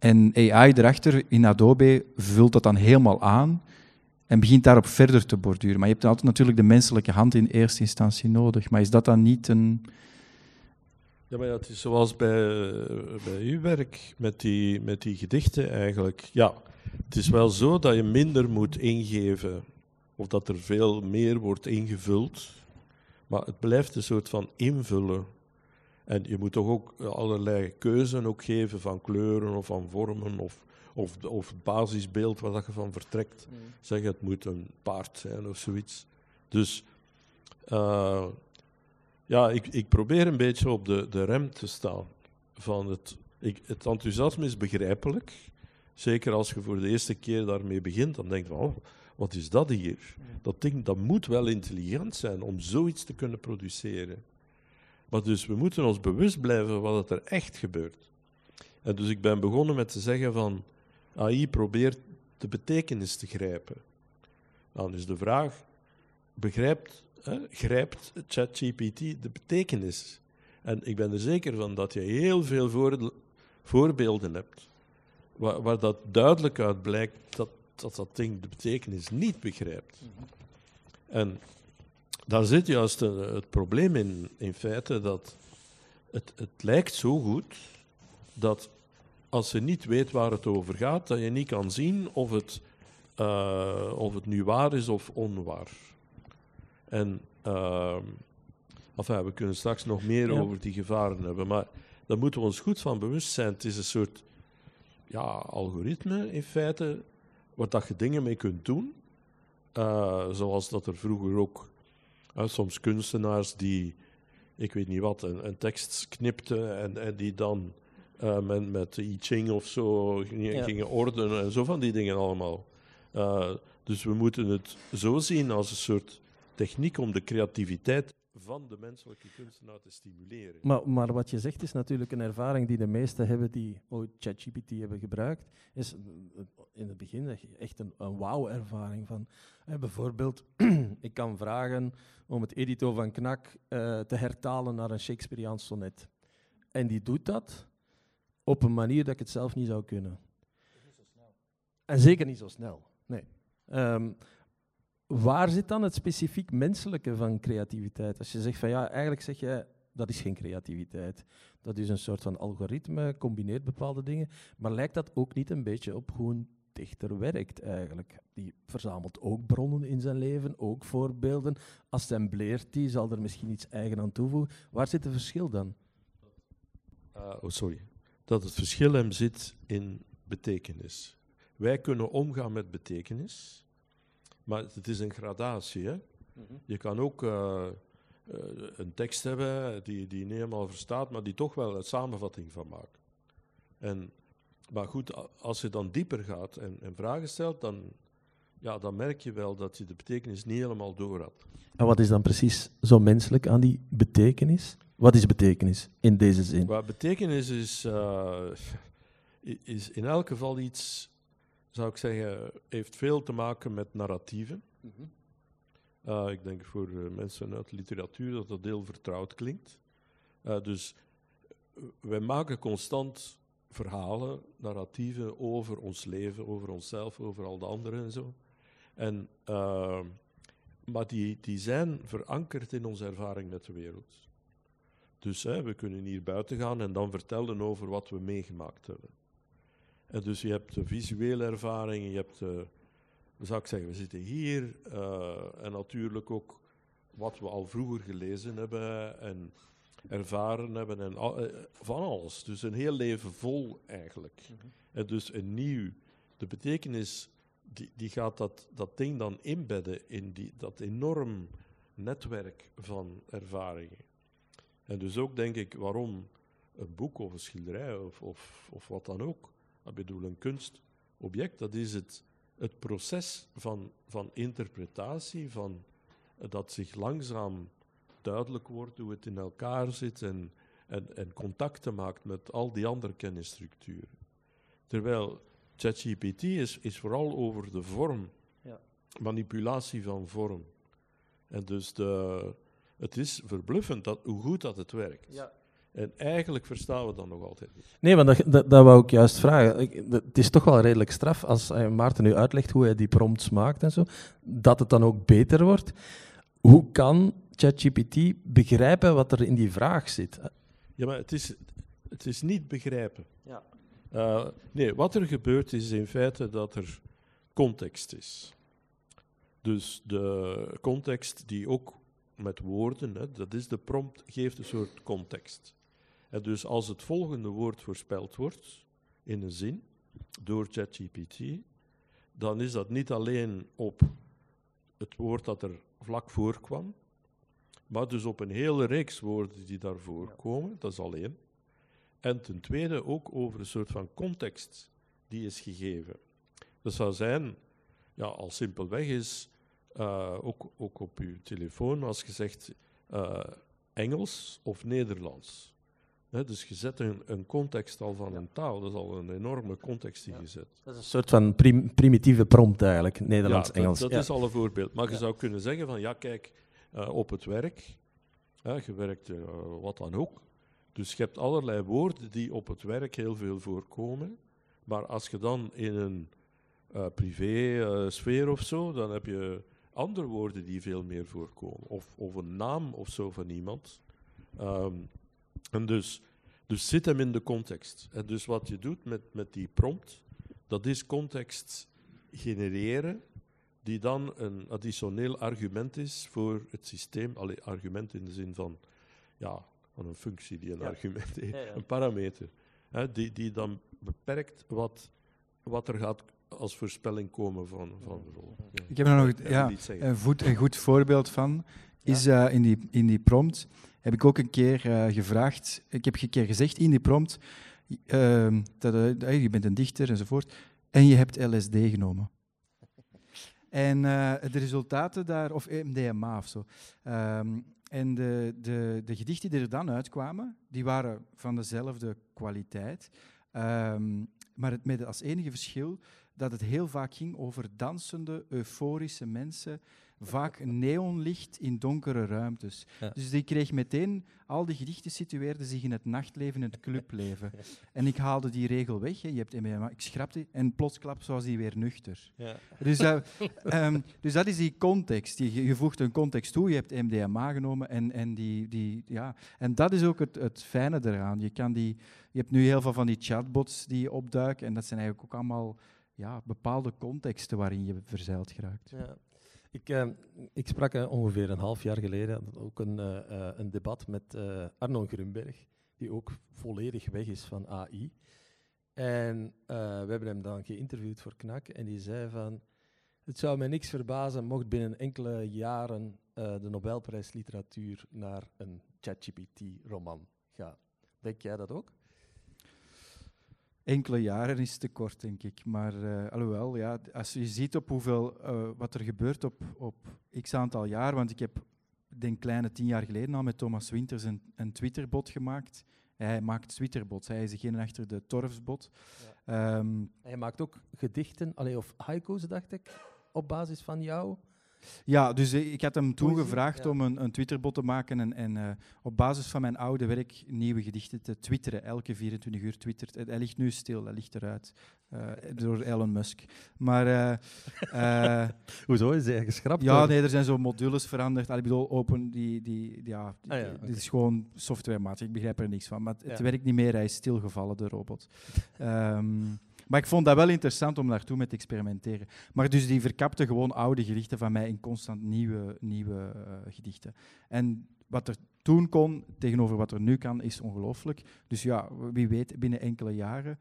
En AI erachter in Adobe vult dat dan helemaal aan en begint daarop verder te borduren. Maar je hebt altijd natuurlijk de menselijke hand in eerste instantie nodig. Maar is dat dan niet een... Ja, maar het is zoals bij, bij uw werk, met die, met die gedichten eigenlijk. Ja, het is wel zo dat je minder moet ingeven, of dat er veel meer wordt ingevuld. Maar het blijft een soort van invullen. En je moet toch ook allerlei keuzen ook geven van kleuren of van vormen of, of, of het basisbeeld waar dat je van vertrekt. Mm. Zeg, het moet een paard zijn of zoiets. Dus eh, ja, ik, ik probeer een beetje op de, de rem te staan. Van het, ik, het enthousiasme is begrijpelijk. Zeker als je voor de eerste keer daarmee begint, dan denk je, oh, wat is dat hier? Dat ding dat moet wel intelligent zijn om zoiets te kunnen produceren. Maar dus we moeten ons bewust blijven wat er echt gebeurt. En dus ik ben begonnen met te zeggen van AI probeert de betekenis te grijpen. Dan is de vraag, begrijpt, hè, grijpt ChatGPT de betekenis? En ik ben er zeker van dat je heel veel voor, voorbeelden hebt waar, waar, dat duidelijk uit blijkt dat, dat dat ding de betekenis niet begrijpt. En daar zit juist het probleem in, in feite dat het, het lijkt zo goed dat als je niet weet waar het over gaat, dat je niet kan zien of het, uh, of het nu waar is of onwaar. En uh, enfin, we kunnen straks nog meer ja. over die gevaren hebben, maar daar moeten we ons goed van bewust zijn. Het is een soort ja, algoritme in feite, waar dat je dingen mee kunt doen. Uh, zoals dat er vroeger ook soms kunstenaars die, ik weet niet wat, een, een tekst knipten en, en die dan uh, met, met I Ching of zo gingen, ja. gingen ordenen en zo van die dingen allemaal. dus we moeten het zo zien als een soort techniek om de creativiteit van de menselijke kunstenaar te stimuleren. Maar, maar wat je zegt is natuurlijk een ervaring die de meesten hebben die ooit ChatGPT hebben gebruikt. Is in het begin echt een, een wauw-ervaring van. Eh, bijvoorbeeld, ik kan vragen om het edito van Knak uh, te hertalen naar een Shakespeareaans sonnet. En die doet dat op een manier dat ik het zelf niet zou kunnen. Niet zo snel. En zeker niet zo snel. Nee. Um, waar zit dan het specifiek menselijke van creativiteit? Als je zegt van ja, eigenlijk zeg je dat is geen creativiteit. Dat is een soort van algoritme, combineert bepaalde dingen. Maar lijkt dat ook niet een beetje op hoe een dichter werkt eigenlijk? Die verzamelt ook bronnen in zijn leven, ook voorbeelden. Assembleert die, zal er misschien iets eigen aan toevoegen. Waar zit het verschil dan? Uh, oh, sorry. Dat het verschil hem zit in betekenis. Wij kunnen omgaan met betekenis. Maar het is een gradatie. Hè? Mm -hmm. Je kan ook uh, uh, een tekst hebben die, die je niet helemaal verstaat, maar die toch wel een samenvatting van maakt. En, maar goed, als je dan dieper gaat en, en vragen stelt, dan, ja, dan merk je wel dat je de betekenis niet helemaal door had. En wat is dan precies zo menselijk aan die betekenis? Wat is betekenis in deze zin? Well, betekenis is, uh, is in elk geval iets zou ik zeggen, heeft veel te maken met narratieven. Mm -hmm. uh, ik denk voor uh, mensen uit de literatuur dat dat heel vertrouwd klinkt. Uh, dus wij maken constant verhalen, narratieven over ons leven, over onszelf, over al de anderen en zo. En, maar die, die zijn verankerd in onze ervaring met de wereld. Dus hè, we kunnen hier buiten gaan en dan vertellen over wat we meegemaakt hebben. En dus je hebt de visuele ervaring, je hebt, de, zou ik zeggen, we zitten hier uh, en natuurlijk ook wat we al vroeger gelezen hebben en ervaren hebben en al, uh, van alles. Dus een heel leven vol eigenlijk. Mm -hmm. En dus een nieuw, de betekenis, die, die gaat dat, dat ding dan inbedden in die, dat enorm netwerk van ervaringen. En dus ook denk ik waarom een boek of een schilderij of, of, of wat dan ook ik bedoel, een kunstobject, dat is het, het proces van, van interpretatie, van, dat zich langzaam duidelijk wordt hoe het in elkaar zit en, en, en contacten maakt met al die andere kennisstructuren. Terwijl ChatGPT is, is vooral over de vorm, ja. manipulatie van vorm. En dus de, het is verbluffend dat, hoe goed dat het werkt. Ja. En eigenlijk verstaan we dat nog altijd niet. Nee, want dat, dat, dat wou ik juist vragen. Ik, het is toch wel redelijk straf als uh, Maarten nu uitlegt hoe hij die prompts maakt en zo, dat het dan ook beter wordt. Hoe kan ChatGPT begrijpen wat er in die vraag zit? Ja, maar het is, het is niet begrijpen. Ja. Uh, nee, wat er gebeurt is in feite dat er context is. Dus de context die ook met woorden, hè, dat is de prompt, geeft een soort context. En dus als het volgende woord voorspeld wordt in een zin door ChatGPT, dan is dat niet alleen op het woord dat er vlak voor kwam, Maar dus op een hele reeks woorden die daarvoor komen, dat is alleen. En ten tweede ook over een soort van context die is gegeven. Dat zou zijn, ja, al simpelweg is, uh, ook, ook op uw telefoon, als je zegt uh, Engels of Nederlands. Dus je zet een, een, context al van een taal, dat is al een enorme context die je zet. Dat is een soort van prim primitieve prompt eigenlijk, Nederlands-Engels. Ja, dat, dat is al een voorbeeld. Maar je zou kunnen zeggen van, ja kijk, uh, op het werk, je werkt wat dan ook, dus je hebt allerlei woorden die op het werk heel veel voorkomen. Maar als je dan in een uh, privé-sfeer of zo, dan heb je andere woorden die veel meer voorkomen. Of, of een naam of zo van iemand. Um, en dus, dus zit hem in de context. En dus wat je doet met, met die prompt, dat is context genereren, die dan een additioneel argument is voor het systeem. Allee, argument in de zin van, ja, van een functie die een argument heeft, een parameter, hè, die, die dan beperkt wat, wat er gaat als voorspelling komen van, van de rol. Ik heb er nog ja, een, goed, een goed voorbeeld van. Is uh, in, die, in die prompt heb ik ook een keer uh, gevraagd, ik heb een keer gezegd in die prompt, uh, dat, uh, je bent een dichter enzovoort, en je hebt LSD genomen. En de resultaten daar, of MDMA of zo. Um, en de, de, de gedichten die er dan uitkwamen, die waren van dezelfde kwaliteit. Um, maar het, met als enige verschil dat het heel vaak ging over dansende, euforische mensen vaak neonlicht in donkere ruimtes. Dus die kreeg meteen, al die gedichten situeerden zich in het nachtleven en het clubleven. en ik haalde die regel weg, hè. je hebt MDMA, ik schrapte en plotsklap was hij weer nuchter. Ja. Dus, uh, um, dus dat is die context. Je, je voegt een context toe, je hebt MDMA genomen en, en, die, die, ja. en dat is ook het, het fijne eraan. Je, kan die, je hebt nu heel veel van die chatbots die opduiken en dat zijn eigenlijk ook allemaal ja, bepaalde contexten waarin je verzeild geraakt. Ja. Ik, uh, ik sprak uh, ongeveer een half jaar geleden ook een, uh, een debat met Arno Grunberg, die ook volledig weg is van AI. En we hebben hem dan geïnterviewd voor KNAK en die zei van... Het zou mij niks verbazen mocht binnen enkele jaren de Nobelprijs Literatuur naar een ChatGPT-roman gaan. Denk jij dat ook? Enkele jaren is te kort, denk ik. Maar uh, alhoewel, ja, als je ziet op hoeveel, uh, wat er gebeurt op, op x aantal jaar, want ik heb, denk kleine tien jaar geleden al met Thomas Winters een, een Twitterbot gemaakt. Hij maakt Twitterbots, hij is degene achter de Torfsbot. Ja. Um, hij maakt ook gedichten, allee, of haiku's, dacht ik, op basis van jou. Ja, dus eh, ik had hem toen gevraagd om een, een Twitterbot te maken en, en uh, op basis van mijn oude werk nieuwe gedichten te twitteren. Elke 24 uur twittert. Hij ligt nu stil, hij ligt eruit. Uh, door Elon Musk. Maar... Hoezo? Is hij geschrapt? Ja, nee, er zijn zo modules veranderd. ik bedoel, open, die, die, ja, die, ah, ja dit is gewoon softwarematig. Ik begrijp er niks van. Maar het, werkt niet meer, hij is stilgevallen, de robot. um, Maar ik vond dat wel interessant om daartoe mee te experimenteren. Maar dus die verkapte gewoon oude gedichten van mij in constant nieuwe, nieuwe uh, gedichten. En wat er toen kon tegenover wat er nu kan, is ongelooflijk. Dus ja, wie weet, binnen enkele jaren.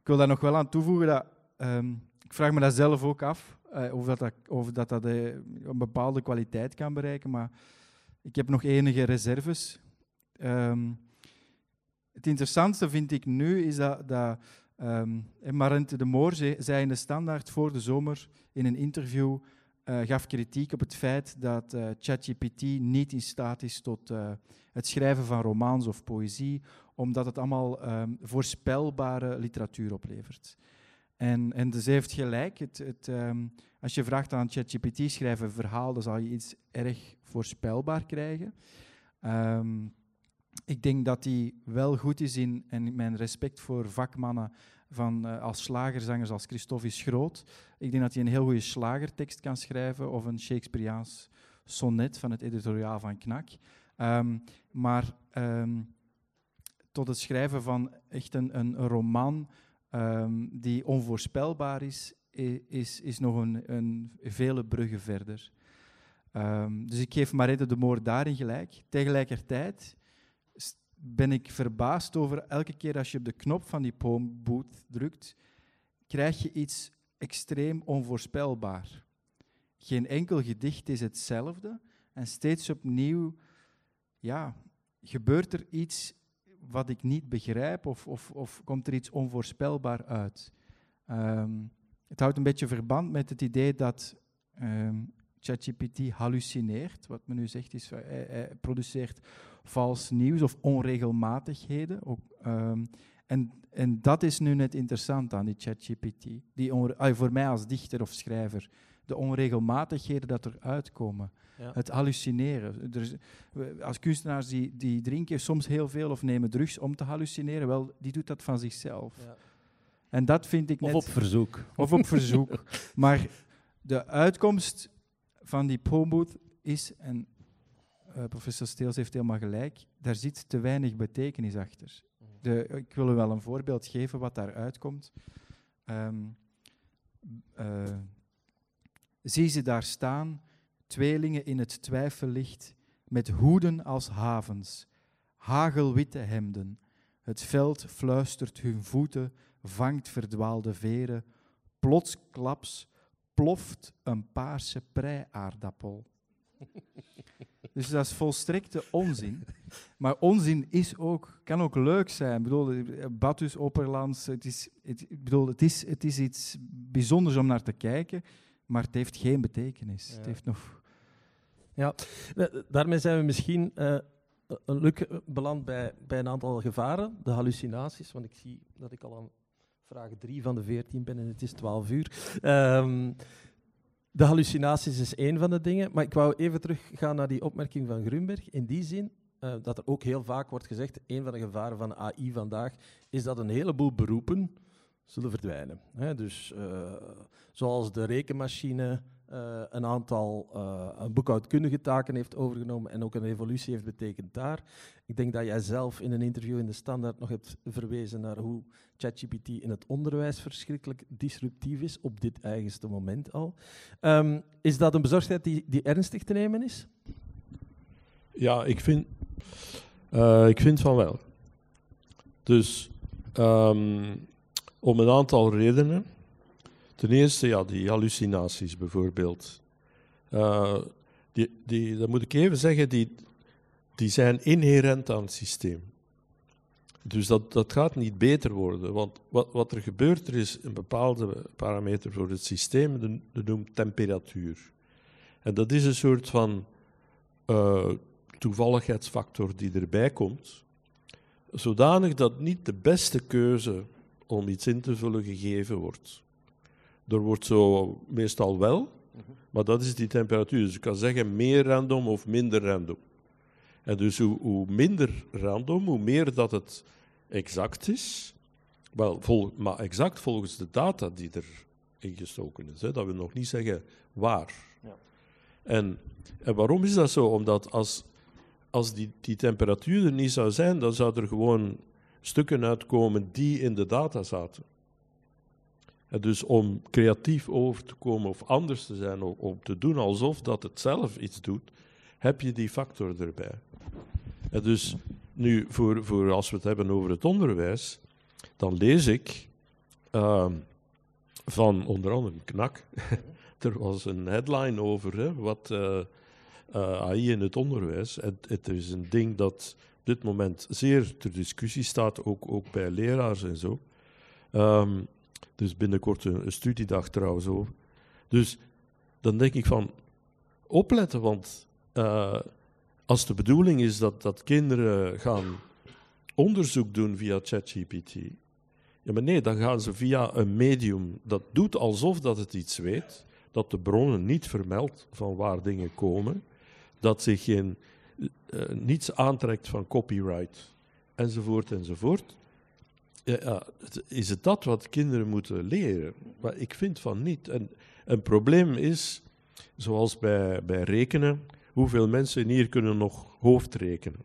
Ik wil daar nog wel aan toevoegen dat... Um, ik vraag me dat zelf ook af, uh, of dat, dat, of dat, dat uh, een bepaalde kwaliteit kan bereiken, maar ik heb nog enige reserves. Um, het interessantste vind ik nu is dat Um, Marente de Moor zei in de Standaard voor de zomer in een interview, uh, gaf kritiek op het feit dat uh, ChatGPT niet in staat is tot uh, het schrijven van romans of poëzie, omdat het allemaal um, voorspelbare literatuur oplevert. En, en dus heeft gelijk. Het, het, um, als je vraagt aan ChatGPT schrijven verhaal, dan zal je iets erg voorspelbaar krijgen. Um, ik denk dat hij wel goed is in, en mijn respect voor vakmannen van, uh, als slagerzangers als Christophe is groot. Ik denk dat hij een heel goede slagertekst kan schrijven of een Shakespeareaans sonnet van het editoriaal van Knak. Um, maar um, tot het schrijven van echt een, een roman um, die onvoorspelbaar is, is, is nog een, een vele bruggen verder. dus ik geef Marette de Moor daarin gelijk. Tegelijkertijd ben ik verbaasd over elke keer als je op de knop van die poem boot drukt, krijg je iets extreem onvoorspelbaar. Geen enkel gedicht is hetzelfde. En steeds opnieuw ja, gebeurt er iets wat ik niet begrijp of, of, of komt er iets onvoorspelbaar uit. Ehm, het houdt een beetje verband met het idee dat um, ChatGPT hallucineert. Wat men nu zegt is, hij, hij produceert vals nieuws of onregelmatigheden. Ook, ehm, en, en dat is nu net interessant aan die ChatGPT. Die voor mij als dichter of schrijver, de onregelmatigheden dat er uitkomen. Ja. Het hallucineren. Er is, als kunstenaars die, die drinken soms heel veel of nemen drugs om te hallucineren, wel, die doet dat van zichzelf. Ja. En dat vind ik net... Of op verzoek. Of op verzoek. maar de uitkomst van die Poboot is, en uh, professor Steels heeft helemaal gelijk, daar zit te weinig betekenis achter. De, ik wil u wel een voorbeeld geven wat daar uitkomt. Um, uh, zie ze daar staan, tweelingen in het twijfellicht, met hoeden als havens, hagelwitte hemden. Het veld fluistert hun voeten, vangt verdwaalde veren. Plotsklaps ploft een paarse prei-aardappel. Dus dat is volstrekte onzin. Maar onzin is ook, kan ook leuk zijn. Ik bedoel, Batus, Opperlands, het is, het, ik bedoel, het, is, het is iets bijzonders om naar te kijken, maar het heeft geen betekenis. Het heeft nog... Ja, daarmee zijn we misschien uh, een luk beland bij, bij een aantal gevaren, de hallucinaties, want ik zie dat ik al aan vraag 3 van de 14 ben en het is 12 uur. Um, de hallucinaties is één van de dingen, maar ik wou even teruggaan naar die opmerking van Grunberg. In die zin uh, dat er ook heel vaak wordt gezegd, een van de gevaren van AI vandaag is dat een heleboel beroepen zullen verdwijnen. Dus uh, zoals de rekenmachine uh, een aantal uh, boekhoudkundige taken heeft overgenomen en ook een evolutie heeft betekend daar. Ik denk dat jij zelf in een interview in de Standaard nog hebt verwezen naar hoe ChatGPT in het onderwijs verschrikkelijk disruptief is, op dit eigenste moment al. Um, is dat een bezorgdheid die, die ernstig te nemen is? Ja, ik vind, uh, ik vind van wel. Dus um, om een aantal redenen. Ten eerste, ja, die hallucinaties bijvoorbeeld. Uh, die, die, dat moet ik even zeggen, die, die zijn inherent aan het systeem. Dus dat, dat gaat niet beter worden. Want wat, wat er gebeurt, er is een bepaalde parameter voor het systeem, dat noemt temperatuur. En dat is een soort van uh, toevalligheidsfactor die erbij komt, zodanig dat niet de beste keuze om iets in te vullen gegeven wordt. Er wordt zo meestal wel, maar dat is die temperatuur. Dus je kan zeggen meer random of minder random. En dus hoe, hoe minder random, hoe meer dat het exact is. Wel, vol, maar exact volgens de data die er ingestoken is. Hè. Dat wil nog niet zeggen waar. Ja. En, en waarom is dat zo? Omdat als, als die, die temperatuur er niet zou zijn, dan zou er gewoon stukken uitkomen die in de data zaten. Dus om creatief over te komen of anders te zijn, om te doen alsof dat het zelf iets doet, heb je die factor erbij. En dus nu, voor, voor als we het hebben over het onderwijs, dan lees ik uh, van onder andere KNAK. er was een headline over wat uh, uh, AI in het onderwijs. Het, het is een ding dat op dit moment zeer ter discussie staat, ook, ook bij leraars en zo. Um, dus binnenkort een, studiedag trouwens over. Dus dan denk ik van opletten, want uh, als de bedoeling is dat, dat kinderen gaan onderzoek doen via ChatGPT, ja, maar nee, dan gaan ze via een medium dat doet alsof dat het iets weet, dat de bronnen niet vermeldt van waar dingen komen, dat zich geen, uh, niets aantrekt van copyright, enzovoort, enzovoort. Ja, is het dat wat kinderen moeten leren? Maar ik vind van niet. En een probleem is, zoals bij, bij rekenen, hoeveel mensen hier kunnen nog hoofdrekenen?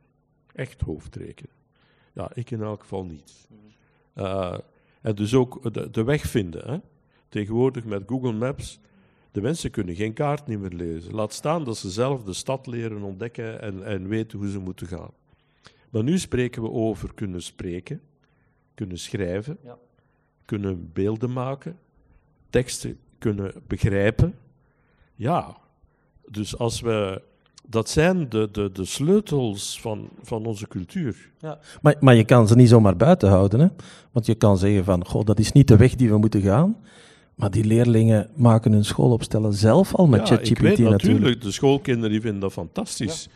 Echt hoofdrekenen. Ja, ik in elk geval niet. Uh, en dus ook de, de weg vinden. Hè? Tegenwoordig met Google Maps, de mensen kunnen geen kaart niet meer lezen. Laat staan dat ze zelf de stad leren ontdekken en, en weten hoe ze moeten gaan. Maar nu spreken we over kunnen spreken, kunnen schrijven, ja. kunnen beelden maken, teksten kunnen begrijpen. Ja, dus als we dat zijn de, de, de sleutels van, van onze cultuur. Maar, maar je kan ze niet zomaar buiten houden. Hè? Want je kan zeggen van, goh, dat is niet de weg die we moeten gaan. Maar die leerlingen maken hun schoolopstellen zelf al met ja, ChatGPT ik weet natuurlijk. natuurlijk, de schoolkinderen die vinden dat fantastisch.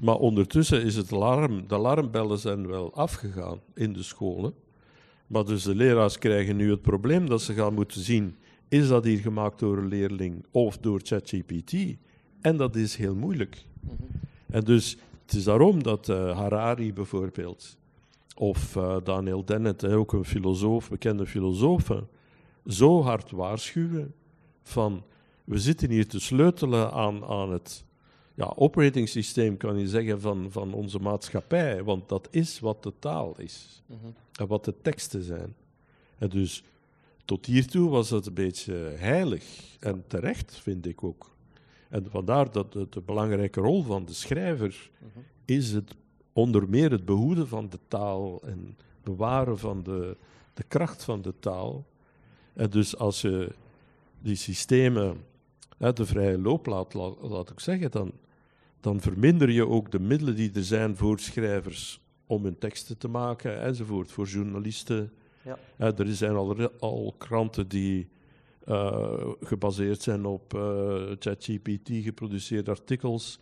Maar ondertussen is het alarm, de alarmbellen zijn wel afgegaan in de scholen. Maar dus de leraars krijgen nu het probleem dat ze gaan moeten zien, is dat hier gemaakt door een leerling of door ChatGPT? En dat is heel moeilijk. En dus het is daarom dat eh, Harari bijvoorbeeld, of eh, Daniel Dennett, hè, ook een filosoof, bekende filosoof, zo hard waarschuwen van we zitten hier te sleutelen aan, aan het ja, operating systeem, kan je zeggen, van, van onze maatschappij. Want dat is wat de taal is. En wat de teksten zijn. En dus tot hiertoe was het een beetje heilig. En terecht, vind ik ook. En vandaar dat de, de belangrijke rol van de schrijver is het onder meer het behoeden van de taal en bewaren van de, de kracht van de taal. En dus als je die systemen hè, de vrije loop laat, laat, laat ik zeggen, dan, dan verminder je ook de middelen die er zijn voor schrijvers om hun teksten te maken enzovoort, voor journalisten. Ja. Hè, er zijn al, al kranten die eh, gebaseerd zijn op eh, ChatGPT geproduceerde artikels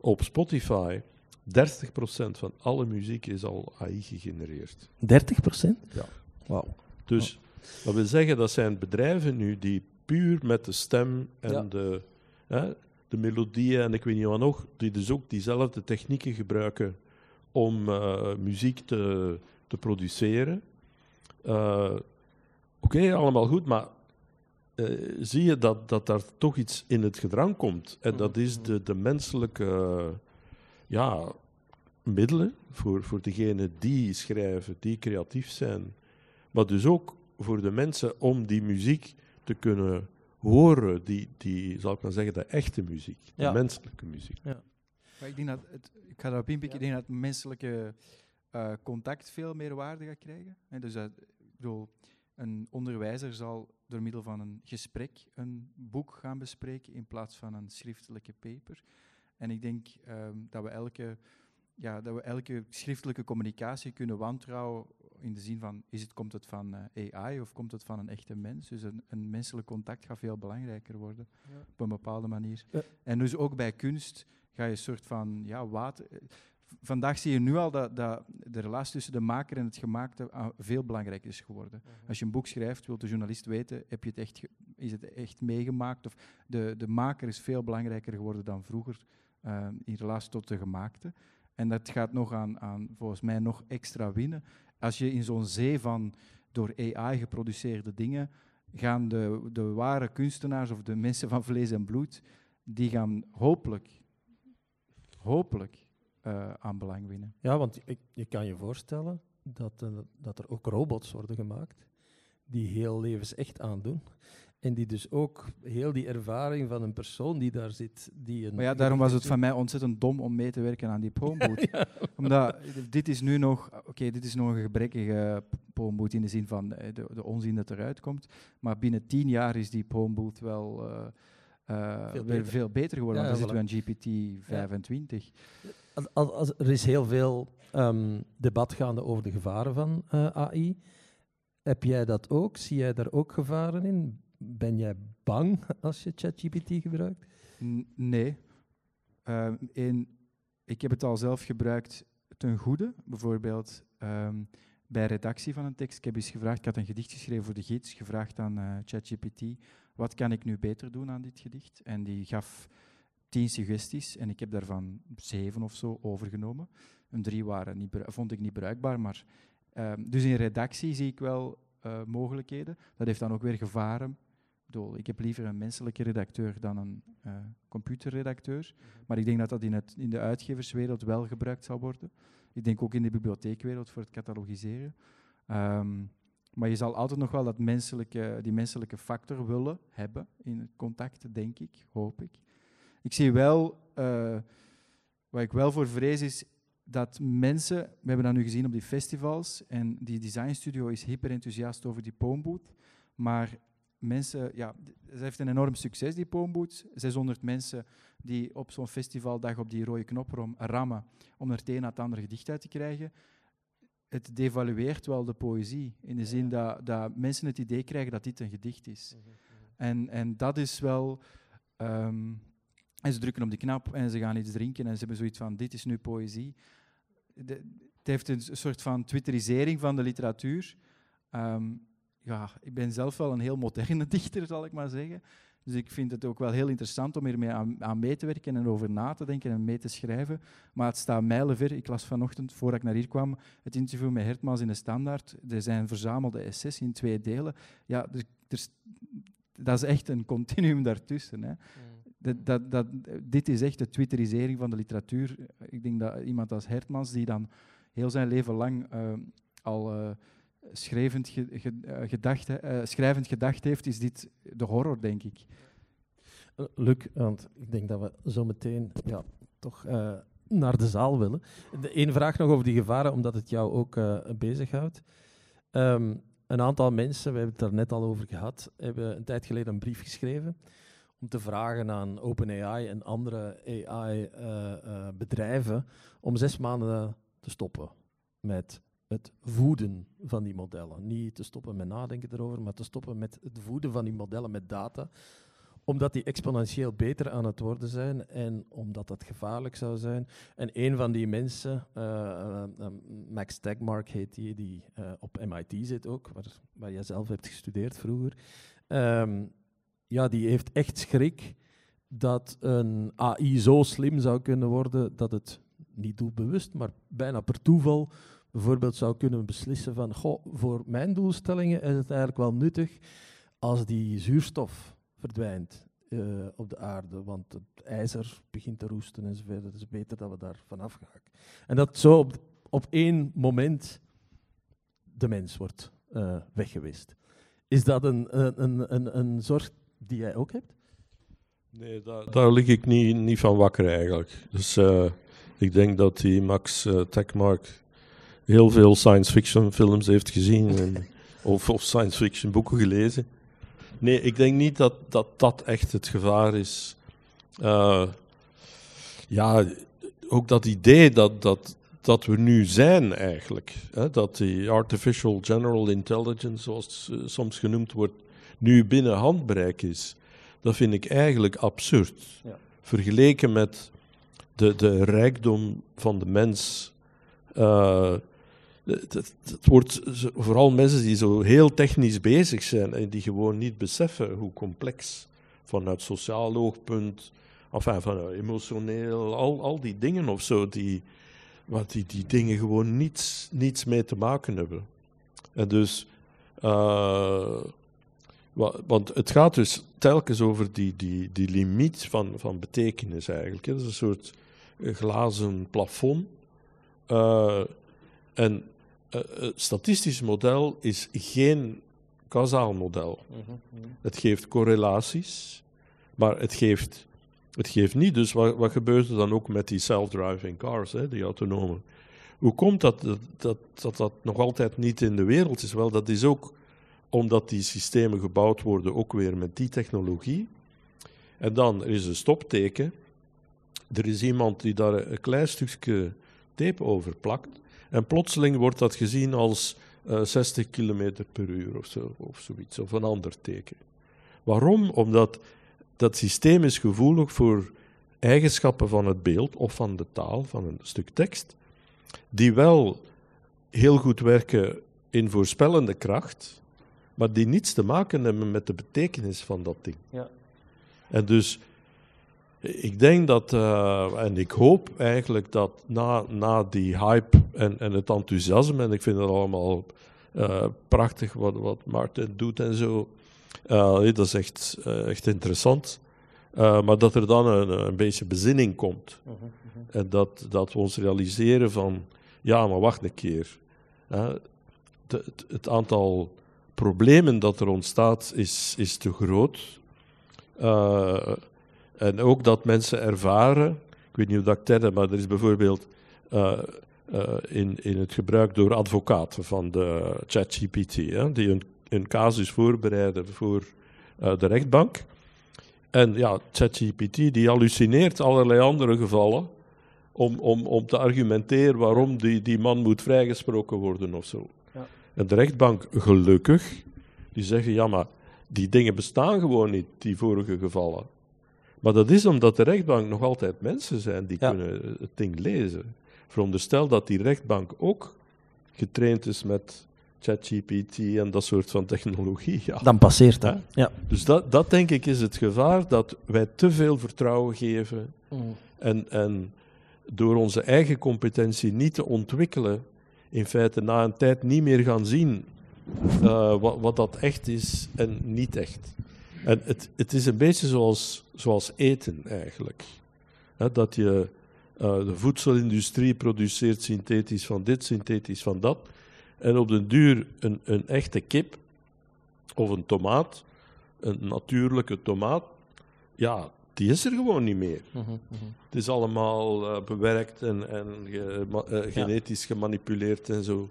op Spotify. 30% van alle muziek is al AI gegenereerd. 30 procent? Ja. Wauw. Dus dat wil zeggen, dat zijn bedrijven nu die puur met de stem en Ja. de, hè, de melodieën en ik weet niet wat nog, die dus ook diezelfde technieken gebruiken om eh, muziek te, te produceren. Eh, Oké, allemaal goed, maar eh, zie je dat, dat daar toch iets in het gedrang komt? En dat is de, de menselijke ja, middelen voor, voor degenen die schrijven, die creatief zijn. Maar dus ook voor de mensen om die muziek te kunnen horen, die, die zal ik maar zeggen, de echte muziek, de Ja. menselijke muziek. Maar ik denk dat het, ik ga daarop inpikken, ik denk dat het menselijke eh, contact veel meer waarde gaat krijgen. En dus dat, ik bedoel, een onderwijzer zal door middel van een gesprek een boek gaan bespreken in plaats van een schriftelijke paper. En ik denk ehm, dat, we elke, ja, dat we elke schriftelijke communicatie kunnen wantrouwen in de zin van, is het, komt het van eh, AI of komt het van een echte mens? Dus een, een menselijk contact gaat veel belangrijker worden, op een bepaalde manier. Ja. En dus ook bij kunst ga je een soort van ja, water. eh, Vandaag zie je nu al dat, dat de relatie tussen de maker en het gemaakte ah, veel belangrijker is geworden. Als je een boek schrijft, wil de journalist weten, heb je het echt, is het echt meegemaakt? Of de, de maker is veel belangrijker geworden dan vroeger eh, in relatie tot de gemaakte. En dat gaat nog aan, aan, volgens mij, nog extra winnen. Als je in zo'n zee van door AI geproduceerde dingen, gaan de, de ware kunstenaars of de mensen van vlees en bloed, die gaan hopelijk, hopelijk eh, aan belang winnen. Ja, want je, je kan je voorstellen dat, eh, dat er ook robots worden gemaakt die heel levensecht aandoen. En die dus ook heel die ervaring van een persoon die daar zit. Die een Maar ja, daarom was het van mij ontzettend dom om mee te werken aan die poemboot. Omdat dit is nu nog, oké, dit is nog een gebrekkige poemboot in de zin van eh, de, de onzin dat eruit komt. Maar binnen tien jaar is die poemboot wel eh, Veel weer beter. veel beter geworden. Ja, want dan zitten we aan GPT 25. Als, als, als- er is heel veel ehm, debat gaande over de gevaren van AI. Heb jij dat ook? Zie jij daar ook gevaren in? Ben jij bang als je ChatGPT gebruikt? Nee. Ehm, in, ik heb het al zelf gebruikt ten goede. Bijvoorbeeld ehm, bij redactie van een tekst. Ik heb eens gevraagd, ik had een gedicht geschreven voor de gids, gevraagd aan eh, ChatGPT, wat kan ik nu beter doen aan dit gedicht? En die gaf tien suggesties en ik heb daarvan zeven of zo overgenomen. En drie waren niet, vond ik niet bruikbaar, maar... ehm, dus in redactie zie ik wel eh, mogelijkheden. Dat heeft dan ook weer gevaren. Ik ik heb liever een menselijke redacteur dan een eh, computerredacteur. Maar ik denk dat dat in, het, in de uitgeverswereld wel gebruikt zal worden. Ik denk ook in de bibliotheekwereld voor het catalogiseren. Ehm, maar je zal altijd nog wel dat menselijke, die menselijke factor willen hebben in het contact, denk ik, hoop ik. Ik zie wel, eh, wat ik wel voor vrees is dat mensen, we hebben dat nu gezien op die festivals, en die designstudio is hyper enthousiast over die Poembooth, maar mensen, ja, ze heeft een enorm succes, die Poomboot. 600 mensen die op zo'n festivaldag op die rode knop rammen om er het een na het andere gedicht uit te krijgen. Het devalueert wel de poëzie, in de zin dat, dat mensen het idee krijgen dat dit een gedicht is. En, en dat is wel... ehm, en ze drukken op die knop en ze gaan iets drinken en ze hebben zoiets van, dit is nu poëzie. De- het heeft een soort van twitterisering van de literatuur. Ehm, ja, ik ben zelf wel een heel moderne dichter, zal ik maar zeggen. Dus ik vind het ook wel heel interessant om hiermee aan, aan mee te werken en over na te denken en mee te schrijven. Maar het staat mijlenver. Ik las vanochtend, voordat ik naar hier kwam, het interview met Hertmans in de Standaard. Er zijn verzamelde essays in twee delen. Ja, er, er dat is echt een continuum daartussen. Hè. Dat, dat, dat, dit is echt de twitterisering van de literatuur. Ik denk dat iemand als Hertmans, die dan heel zijn leven lang eh, al eh, schrijvend, eh, gedacht, eh, schrijvend gedacht heeft, is dit de horror, denk ik. Luc, want ik denk dat we zo meteen ja, toch eh, naar de zaal willen. Eén vraag nog over die gevaren, omdat het jou ook eh bezighoudt. Ehm, een aantal mensen, we hebben het daar net al over gehad, hebben een tijd geleden een brief geschreven om te vragen aan OpenAI en andere AI-bedrijven om zes maanden te stoppen met het voeden van die modellen. Niet te stoppen met nadenken erover, maar te stoppen met het voeden van die modellen met data omdat die exponentieel beter aan het worden zijn en omdat dat gevaarlijk zou zijn. En een van die mensen, eh, eh, eh, Max Tegmark heet die, die op MIT zit ook, waar, waar jij zelf hebt gestudeerd vroeger. Ehm, ja, die heeft echt schrik dat een AI zo slim zou kunnen worden dat het niet doelbewust, maar bijna per toeval bijvoorbeeld zou kunnen beslissen van, goh, voor mijn doelstellingen is het eigenlijk wel nuttig als die zuurstof verdwijnt eh, op de aarde, want het ijzer begint te roesten en zo verder. Het is beter dat we daar vanaf gaan. En dat zo op, op één moment de mens wordt eh, weggewist. Is dat een, een, een, een, zorg die jij ook hebt? Nee, daar, daar lig ik niet, niet van wakker eigenlijk. Dus eh, ik denk dat die Max Tegmark heel veel science fiction films heeft gezien en, of, of science fiction boeken gelezen. Nee, ik denk niet dat dat, dat echt het gevaar is. Eh, ja, ook dat idee dat, dat, dat we nu zijn eigenlijk. Hè, dat die artificial general intelligence, zoals het eh, soms genoemd wordt, nu binnen handbereik is. Dat vind ik eigenlijk absurd. Ja. Vergeleken met de, de rijkdom van de mens. eh, het, het- wordt vooral mensen die zo heel technisch bezig zijn en die gewoon niet beseffen hoe complex vanuit sociaal oogpunt, enfin, vanuit emotioneel, al, al die dingen of zo, die, waar die, die dingen gewoon niets, niets mee te maken hebben. En dus, eh, wa- want het gaat dus telkens over die, die, die limiet van, van betekenis eigenlijk. hè. Dat is een soort glazen plafond. Eh, en het statistisch model is geen kausaal model. Het geeft correlaties, maar het geeft, het geeft niet. Dus wat, wat gebeurt er dan ook met die self-driving cars, hè, die autonomen? Hoe komt dat dat, dat dat dat nog altijd niet in de wereld is? Wel, dat is ook omdat die systemen gebouwd worden, ook weer met die technologie. En dan er is een stopteken. Er is iemand die daar een klein stukje tape over plakt. En plotseling wordt dat gezien als eh, 60 km per uur of, zo, of zoiets, of een ander teken. Waarom? Omdat dat systeem is gevoelig voor eigenschappen van het beeld of van de taal, van een stuk tekst, die wel heel goed werken in voorspellende kracht, maar die niets te maken hebben met de betekenis van dat ding. Ja. En dus, ik denk dat, eh, en ik hoop eigenlijk dat na, na die hype en, en het enthousiasme, en ik vind het allemaal eh, prachtig wat, wat Maarten doet en zo, eh, dat is echt, echt interessant. Maar dat er dan een, een beetje bezinning komt. En dat, dat we ons realiseren van, ja, maar wacht een keer. Het, het aantal problemen dat er ontstaat is, is te groot. En ook dat mensen ervaren, ik weet niet of dat ik maar er is bijvoorbeeld eh, eh, in, in het gebruik door advocaten van de ChatGPT, hè, die een, een casus voorbereiden voor eh, de rechtbank. En ja, ChatGPT die hallucineert allerlei andere gevallen om, om, om te argumenteren waarom die, die man moet vrijgesproken worden of zo. Ja. En de rechtbank, gelukkig, die zeggen, ja maar die dingen bestaan gewoon niet, die vorige gevallen. Maar dat is omdat de rechtbank nog altijd mensen zijn die Ja. kunnen het ding lezen. Veronderstel dat die rechtbank ook getraind is met ChatGPT en dat soort van technologie. Ja. Dan passeert dat. Ja. Dus dat, dat denk ik is het gevaar, dat wij te veel vertrouwen geven en, en door onze eigen competentie niet te ontwikkelen, in feite na een tijd niet meer gaan zien eh, wat, wat dat echt is en niet echt. En het, het is een beetje zoals, zoals eten eigenlijk. Dat je eh, de voedselindustrie produceert synthetisch van dit, synthetisch van dat. En op den duur een, een echte kip of een tomaat, een natuurlijke tomaat, ja, die is er gewoon niet meer. Het is allemaal eh, bewerkt en, en ge- ma- eh, genetisch gemanipuleerd en zo.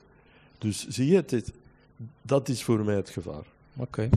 Dus zie je, het, is- dat is voor mij het gevaar. Oké.